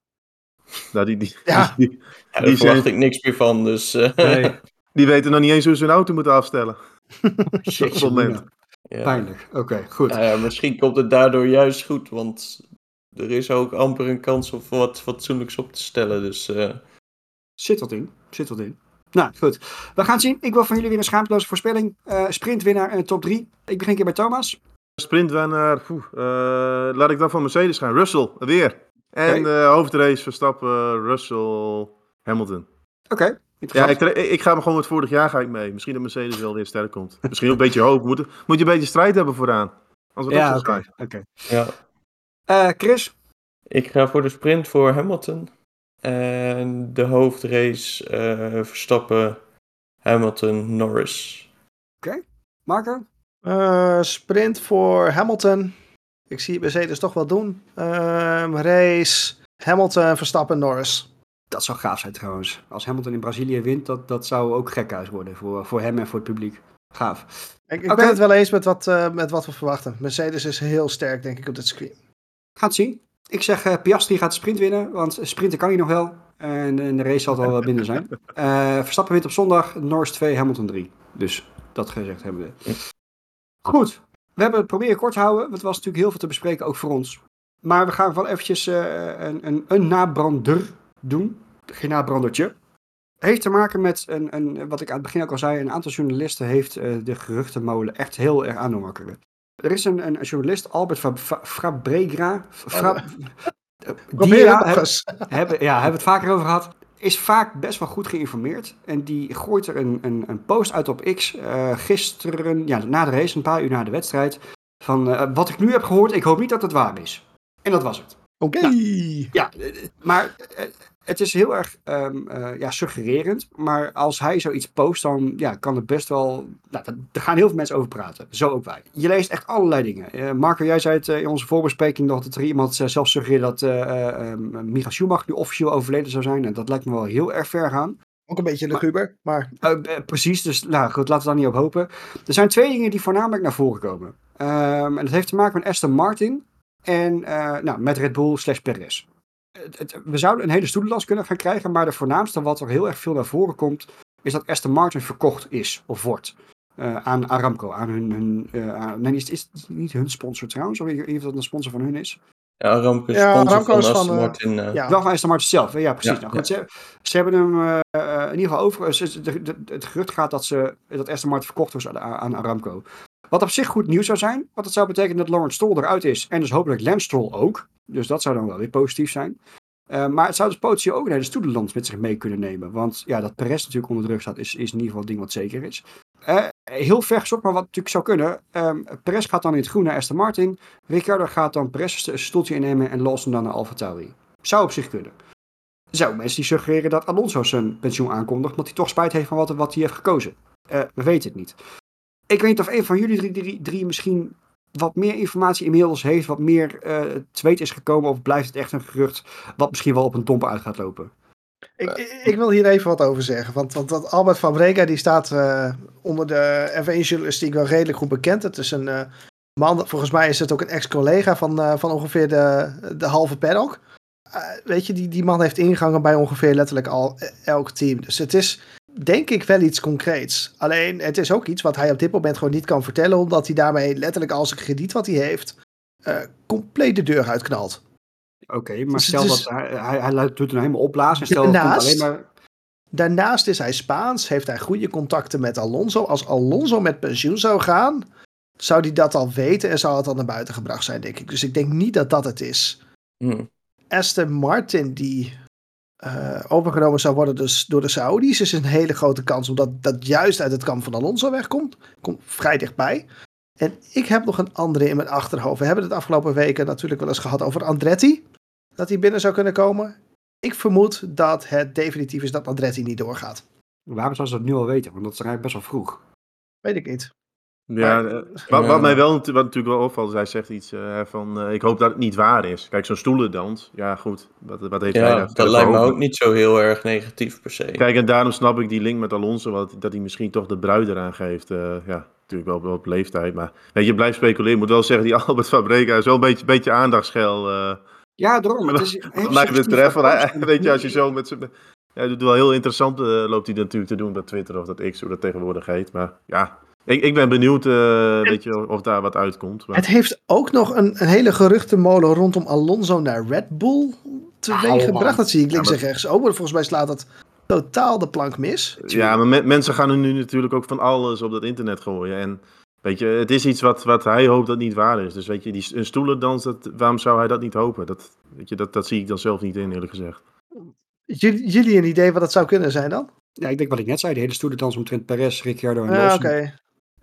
Nou, die, die, ja. die, die, ja, daar verwacht zijn... ik niks meer van, dus... Uh... Nee. Die weten nog niet eens hoe ze hun auto moeten afstellen. Shit, moment. Ja. Pijnlijk. Oké, okay, goed. Nou ja, misschien komt het daardoor juist goed, want er is ook amper een kans om wat fatsoenlijks op te stellen. Dus, uh... Zit wat in. Zit wat in. Nou, goed. We gaan zien. Ik wil van jullie weer een schaamteloze voorspelling. Uh, sprintwinnaar en top 3. Ik begin een keer bij Thomas. Sprintwinnaar. Uh, laat ik dan van Mercedes gaan. Russell, weer. En okay. hoofdrace Verstappen, Russell, Hamilton. Oké. Okay. Ja, ik, ik, ga me gewoon met vorig jaar ga ik mee. Misschien dat Mercedes wel weer sterk komt. Misschien ook een beetje hoop. Moet, moet je een beetje strijd hebben vooraan. Als we ja, oké. Okay. Okay. Ja. Chris? Ik ga voor de sprint voor Hamilton. En de hoofdrace uh, Verstappen, Hamilton, Norris. Oké. Okay. Marco? Uh, sprint voor Hamilton. Ik zie Mercedes toch wel doen. race Hamilton, Verstappen, Norris. Dat zou gaaf zijn trouwens. Als Hamilton in Brazilië wint, dat, dat zou ook gekhuis worden voor, voor hem en voor het publiek. Gaaf. Ik, ik okay. ben het wel eens met wat, uh, met wat we verwachten. Mercedes is heel sterk, denk ik, op dit screen. Gaat zien. Ik zeg uh, Piastri gaat de sprint winnen, want sprinten kan hij nog wel. En, en de race zal het al binnen zijn. Uh, Verstappen wint op zondag, Norris 2, Hamilton 3. Dus dat gezegd hebben we. Goed. We hebben het proberen kort te houden, want het was natuurlijk heel veel te bespreken, ook voor ons. Maar we gaan wel eventjes een, een, een nabrander doen. Geen nabrandertje. Heeft te maken met, een, een, wat ik aan het begin ook al zei, een aantal journalisten heeft uh, de geruchtenmolen echt heel erg aan wakkeren. Er is een, een journalist, Albert Fabregra. Fra, Dia, hebben, ja, hebben we het vaker over gehad. Is vaak best wel goed geïnformeerd. En die gooit er een, een, een post uit op X uh, gisteren, ja, na de race, een paar uur na de wedstrijd. Van uh, wat ik nu heb gehoord, ik hoop niet dat het waar is. En dat was het. Oké. Okay. Nou, ja, maar het is heel erg um, uh, ja, suggererend. Maar als hij zoiets post, dan ja, kan het best wel. Nou, daar gaan heel veel mensen over praten. Zo ook wij. Je leest echt allerlei dingen. Uh, Marco, jij zei het uh, in onze voorbespreking nog dat er iemand zelf suggereerde dat um, Michael Schumacher nu officieel overleden zou zijn. En dat lijkt me wel heel erg ver gaan. Ook een beetje luguber, maar... maar... precies, dus nou goed, laten we daar niet op hopen. Er zijn twee dingen die voornamelijk naar voren komen. Um, en dat heeft te maken met Aston Martin en nou, met Red Bull slash Perez we zouden een hele stoelenlast kunnen gaan krijgen, maar de voornaamste wat er heel erg veel naar voren komt, is dat Aston Martin verkocht is of wordt. Uh, aan Aramco, aan hun. hun uh, aan, nee, is, is het niet hun sponsor trouwens? Of of dat een sponsor van hun is? Ja, Aramco is ja, sponsor van Aston van, Martin. Uh, ja. Wel van Aston Martin zelf, ja, precies. Ja, nou, goed, ze, ze, hebben hem in ieder geval over. het gerucht gaat dat, ze, dat Aston Martin verkocht was aan, aan Aramco. Wat op zich goed nieuws zou zijn, want dat zou betekenen dat Lawrence Stroll eruit is. En dus hopelijk Lance Stroll ook. Dus dat zou dan wel weer positief zijn. Uh, maar het zou dus potentieel ook een hele stoedeland met zich mee kunnen nemen. Want ja, dat Perez natuurlijk onder druk staat, is, is in ieder geval een ding wat zeker is. Uh, heel ver gezocht, maar wat natuurlijk zou kunnen. Um, Perez gaat dan in het groen naar Aston Martin. Ricciardo gaat dan Perez een stoeltje innemen en Lawson dan naar Alfa Tauri. Zou op zich kunnen. Zijn mensen die suggereren dat Alonso zijn pensioen aankondigt, omdat hij toch spijt heeft van wat, wat hij heeft gekozen. Uh, we weten het niet. Ik weet niet of een van jullie drie, drie, drie misschien wat meer informatie inmiddels heeft, wat meer uh, te weten is gekomen, of blijft het echt een gerucht wat misschien wel op een domper uit gaat lopen? Ik, ik, wil hier even wat over zeggen. Want, want, want Albert van Brega die staat uh, onder de F1-journalistiek wel redelijk goed bekend. Het is een uh, man, volgens mij is het ook een ex-collega van, van ongeveer de, de halve paddock. weet je, die, die man heeft ingangen bij ongeveer letterlijk al elk team. Dus het is, denk ik wel iets concreets. Alleen het is ook iets wat hij op dit moment gewoon niet kan vertellen, omdat hij daarmee letterlijk al zijn krediet wat hij heeft, uh, compleet de deur uitknalt. Oké, okay, maar dus, stel dus, dat hij, hij, hij doet hem helemaal opblazen. En stel daarnaast, alleen maar... daarnaast is hij Spaans, heeft hij goede contacten met Alonso. Als Alonso met pensioen zou gaan, zou hij dat al weten en zou het al naar buiten gebracht zijn, denk ik. Dus ik denk niet dat dat het is. Hmm. Aston Martin, die uh, overgenomen zou worden dus door de Saudis, is een hele grote kans omdat dat juist uit het kamp van Alonso wegkomt. Komt vrij dichtbij. En ik heb nog een andere in mijn achterhoofd. We hebben het afgelopen weken natuurlijk wel eens gehad over Andretti. Dat hij binnen zou kunnen komen. Ik vermoed dat het definitief is dat Andretti niet doorgaat. Waarom zou ze dat nu al weten? Want dat is eigenlijk best wel vroeg. Weet ik niet. Ja, maar, eh, wat, wat, mij wel wat natuurlijk wel opvalt, hij zegt iets uh, van, uh, ik hoop dat het niet waar is. Kijk, zo'n stoelendans, ja goed, wat, wat heeft ja, hij dat lijkt me ook niet zo heel erg negatief per se. Kijk, en daarom snap ik die link met Alonso, wat, dat hij misschien toch de bruid eraan geeft. ja, natuurlijk wel, wel op leeftijd, maar weet je, blijft speculeren. Ik moet wel zeggen, die Albert Fabrega is wel een beetje, beetje aandachtsschel. ja, daarom. Het is weet je, als je zo met zijn... Ja, het doet wel heel interessant, loopt hij natuurlijk te doen bij Twitter of dat X, hoe dat tegenwoordig heet. Maar ja, ik, ik ben benieuwd uh, weet je, of daar wat uitkomt. Maar... Het heeft ook nog een, een hele geruchtenmolen rondom Alonso naar Red Bull teweeg gebracht. Dat zie ik links ja, maar... en rechts ook. Maar volgens mij slaat dat totaal de plank mis. Ja, maar me mensen gaan er nu natuurlijk ook van alles op dat internet gooien. En weet je, het is iets wat, wat hij hoopt dat niet waar is. Dus weet je, die, een stoelendans, dat, waarom zou hij dat niet hopen? Dat, weet je, dat, dat zie ik dan zelf niet in, eerlijk gezegd. Jullie een idee wat dat zou kunnen zijn dan? Ja, ik denk wat ik net zei, de hele stoelendans omtrent Perez, Ricciardo en ah, Lawson. Oké.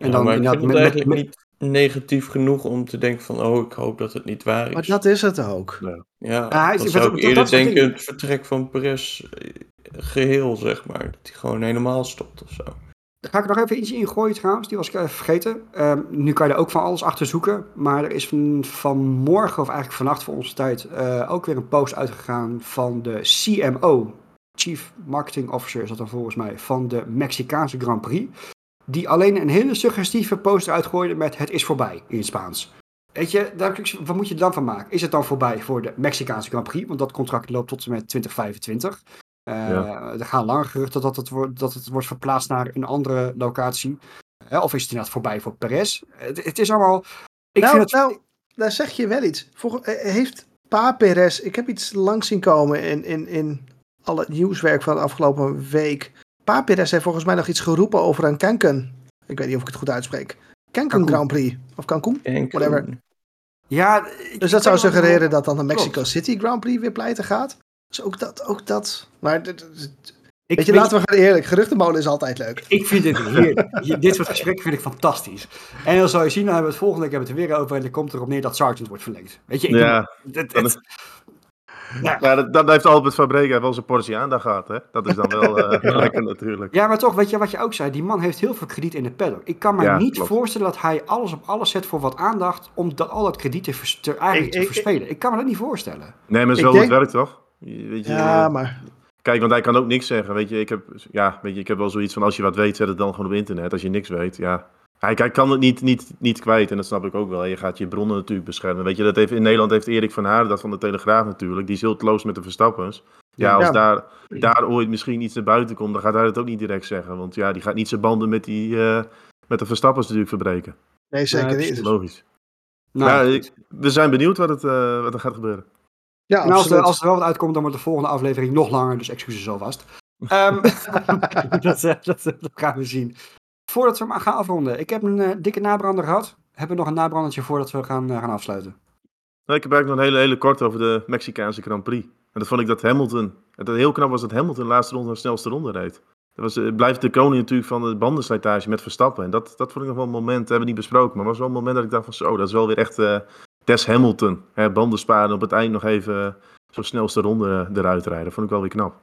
En dan ja, inderdaad met, eigenlijk met, niet negatief genoeg om te denken van, oh, ik hoop dat het niet waar is. Maar dat is het ook. Ja, hij, dan zou ik eerder denken het vertrek van Perez eh, geheel, zeg maar. Dat hij gewoon helemaal stopt of zo. Daar ga ik nog even iets in gooien trouwens, die was ik even vergeten. Um, nu kan je er ook van alles achter zoeken. Maar er is van, vanmorgen, of eigenlijk vannacht voor onze tijd, uh, ook weer een post uitgegaan van de CMO. Chief Marketing Officer is dat dan volgens mij, van de Mexicaanse Grand Prix die alleen een hele suggestieve poster uitgooide met het is voorbij in het Spaans. Weet je, daar, wat moet je er dan van maken? Is het dan voorbij voor de Mexicaanse Grand Prix? Want dat contract loopt tot en met 2025. Uh, ja. Er gaan lange geruchten dat het, wordt, dat het wordt verplaatst naar een andere locatie. Uh, of is het inderdaad voorbij voor Perez? Het, het is allemaal... Ik nou, vind het... nou, daar zeg je wel iets. Eh, heeft Pa Perez... Ik heb iets langs zien komen in, in, in al het nieuwswerk van de afgelopen week. Pa Perez heeft volgens mij nog iets geroepen over een Cancun. Ik weet niet of ik het goed uitspreek. Cancun, Grand Prix. Of Cancun, whatever. Ja, dus dat zou suggereren dat dan de Mexico City Grand Prix weer pleiten gaat. Dus ook dat, ook dat. Maar ik weet je, laten we gaan eerlijk. Geruchtenmolen is altijd leuk. Ik vind het heerlijk. dit soort gesprekken vind ik fantastisch. En dan zou je zien, dan hebben we het volgende week hebben we het er weer over. En dan komt erop neer dat Sergeant wordt verlengd. Weet je, ik ja, het, het, ja, ja dan heeft Albert Fabrega wel zijn portie aandacht gehad. Hè? Dat is dan wel uh, lekker natuurlijk. Ja, maar toch, weet je wat je ook zei? Die man heeft heel veel krediet in de paddock. Ik kan me niet voorstellen dat hij alles op alles zet voor wat aandacht... om dat, al dat krediet te, te eigenlijk ik, te verspelen. Ik kan me dat niet voorstellen. Nee, maar zo denk... het werkt toch? Weet je, ja, maar... Kijk, want hij kan ook niks zeggen. Weet je, ik heb, ja, weet je, ik heb wel zoiets van: als je wat weet, zet het dan gewoon op internet. Als je niks weet, ja. Hij, hij kan het niet, niet, niet kwijt en dat snap ik ook wel. Je gaat je bronnen natuurlijk beschermen. Weet je, dat heeft, in Nederland heeft Erik van Haar, dat van de Telegraaf natuurlijk, die is heel close met de Verstappers. Ja, als Daar, daar ooit misschien iets naar buiten komt, dan gaat hij het ook niet direct zeggen. Want ja, die gaat niet zijn banden met, die, uh, met de Verstappers natuurlijk verbreken. Nee, zeker niet. Logisch. Nou, ja, we zijn benieuwd wat, het, uh, wat er gaat gebeuren. Ja, als, er, als er wel wat uitkomt, dan wordt de volgende aflevering nog langer. Dus excuses alvast. um, dat, dat, dat, gaan we zien. Voordat we hem gaan afronden, ik heb een uh, dikke nabrander gehad. Hebben we nog een nabrandertje voordat we gaan, uh, gaan afsluiten? Ik heb eigenlijk nog een hele, hele kort over de Mexicaanse Grand Prix. En dat vond ik dat Hamilton, het heel knap was dat Hamilton de laatste ronde de snelste ronde reed. Dat was, uh, blijft de koning natuurlijk van de bandenslijtage met Verstappen. En dat, dat vond ik nog wel een moment, hebben we niet besproken, maar was wel een moment dat ik dacht van zo, dat is wel weer echt Des Hamilton. Hè, banden sparen op het eind nog even zo'n snelste ronde eruit rijden. Vond ik wel weer knap.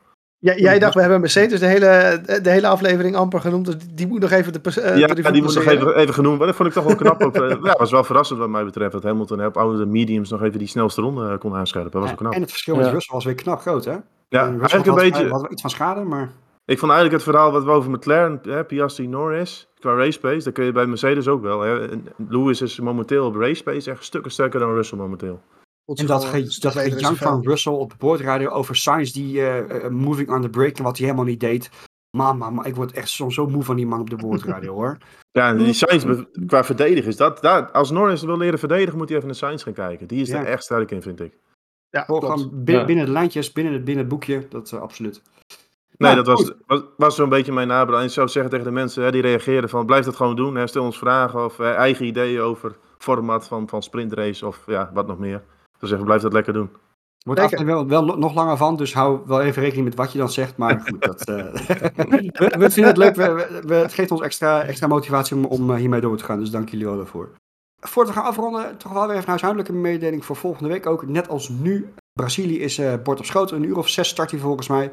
Ja, jij dacht, we hebben Mercedes de hele, de hele aflevering amper genoemd, dus die moet nog even de uh, Ja, de die moet nog even, even genoemd worden. Dat vond ik toch wel knap. ook, uh, ja, was wel verrassend wat mij betreft, dat Hamilton op oude mediums nog even die snelste ronde kon aanscherpen. Dat was knap. En het verschil met ja. Russell was weer knap groot, hè? Ja, eigenlijk een beetje... Had iets van schade, maar... Ik vond eigenlijk het verhaal wat we over McLaren, hè, Piastri, Norris, qua race pace, dat kun je bij Mercedes ook wel. Hè. Lewis is momenteel op race pace echt stukken sterker dan Russell momenteel. En dat, ge, dat gejank van Russell op de boordradio over Sainz die uh, moving on the brake en wat hij helemaal niet deed. Mama, maar ik word echt soms zo moe van die man op de boordradio hoor. Ja, die Sainz qua verdedigen is dat, dat. Als Norris wil leren verdedigen, moet hij even naar Sainz gaan kijken. Die is ja. er echt sterk in, vind ik. Ja, gewoon binnen, binnen, de lijntjes, binnen het, binnen het boekje, dat uh, absoluut. Nee, nou, dat was, was, was zo'n beetje mijn nabrand. Ik zou zeggen tegen de mensen hè, die reageerden van blijf dat gewoon doen. Hè, stel ons vragen of hè, eigen ideeën over format van, van sprintrace of ja, wat nog meer zeggen, blijf dat lekker doen. Wordt af wel, wel nog langer van, dus hou wel even rekening met wat je dan zegt. Maar goed, dat, uh, we, we, vinden het leuk. We, we, het geeft ons extra, extra motivatie om, om uh, hiermee door te gaan. Dus dank jullie wel daarvoor. Voordat we gaan afronden, toch wel weer even een huishoudelijke mededeling voor volgende week ook. Net als nu. Brazilië is uh, bord op schoot. Een uur of zes start hij volgens mij.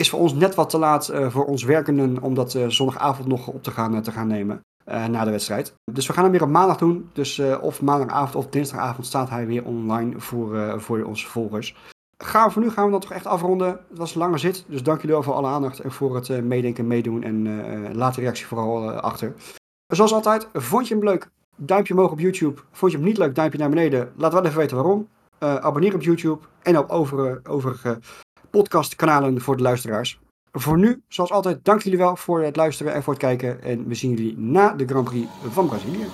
Is voor ons net wat te laat voor ons werkenden om dat zondagavond nog op te gaan, te gaan nemen. na de wedstrijd. Dus we gaan hem weer op maandag doen. Dus of maandagavond of dinsdagavond staat hij weer online voor, voor onze volgers. Gaan we voor nu gaan we dan toch echt afronden. Het was een lange zit, dus dank jullie wel voor alle aandacht en voor het meedenken, meedoen en laat de reactie vooral achter. Zoals altijd, vond je hem leuk? Duimpje omhoog op YouTube. Vond je hem niet leuk? Duimpje naar beneden. Laat wel even weten waarom. Uh, abonneer op YouTube en op overige, overige podcastkanalen voor de luisteraars. Voor nu, zoals altijd, dank jullie wel voor het luisteren en voor het kijken. En we zien jullie na de Grand Prix van Brazilië.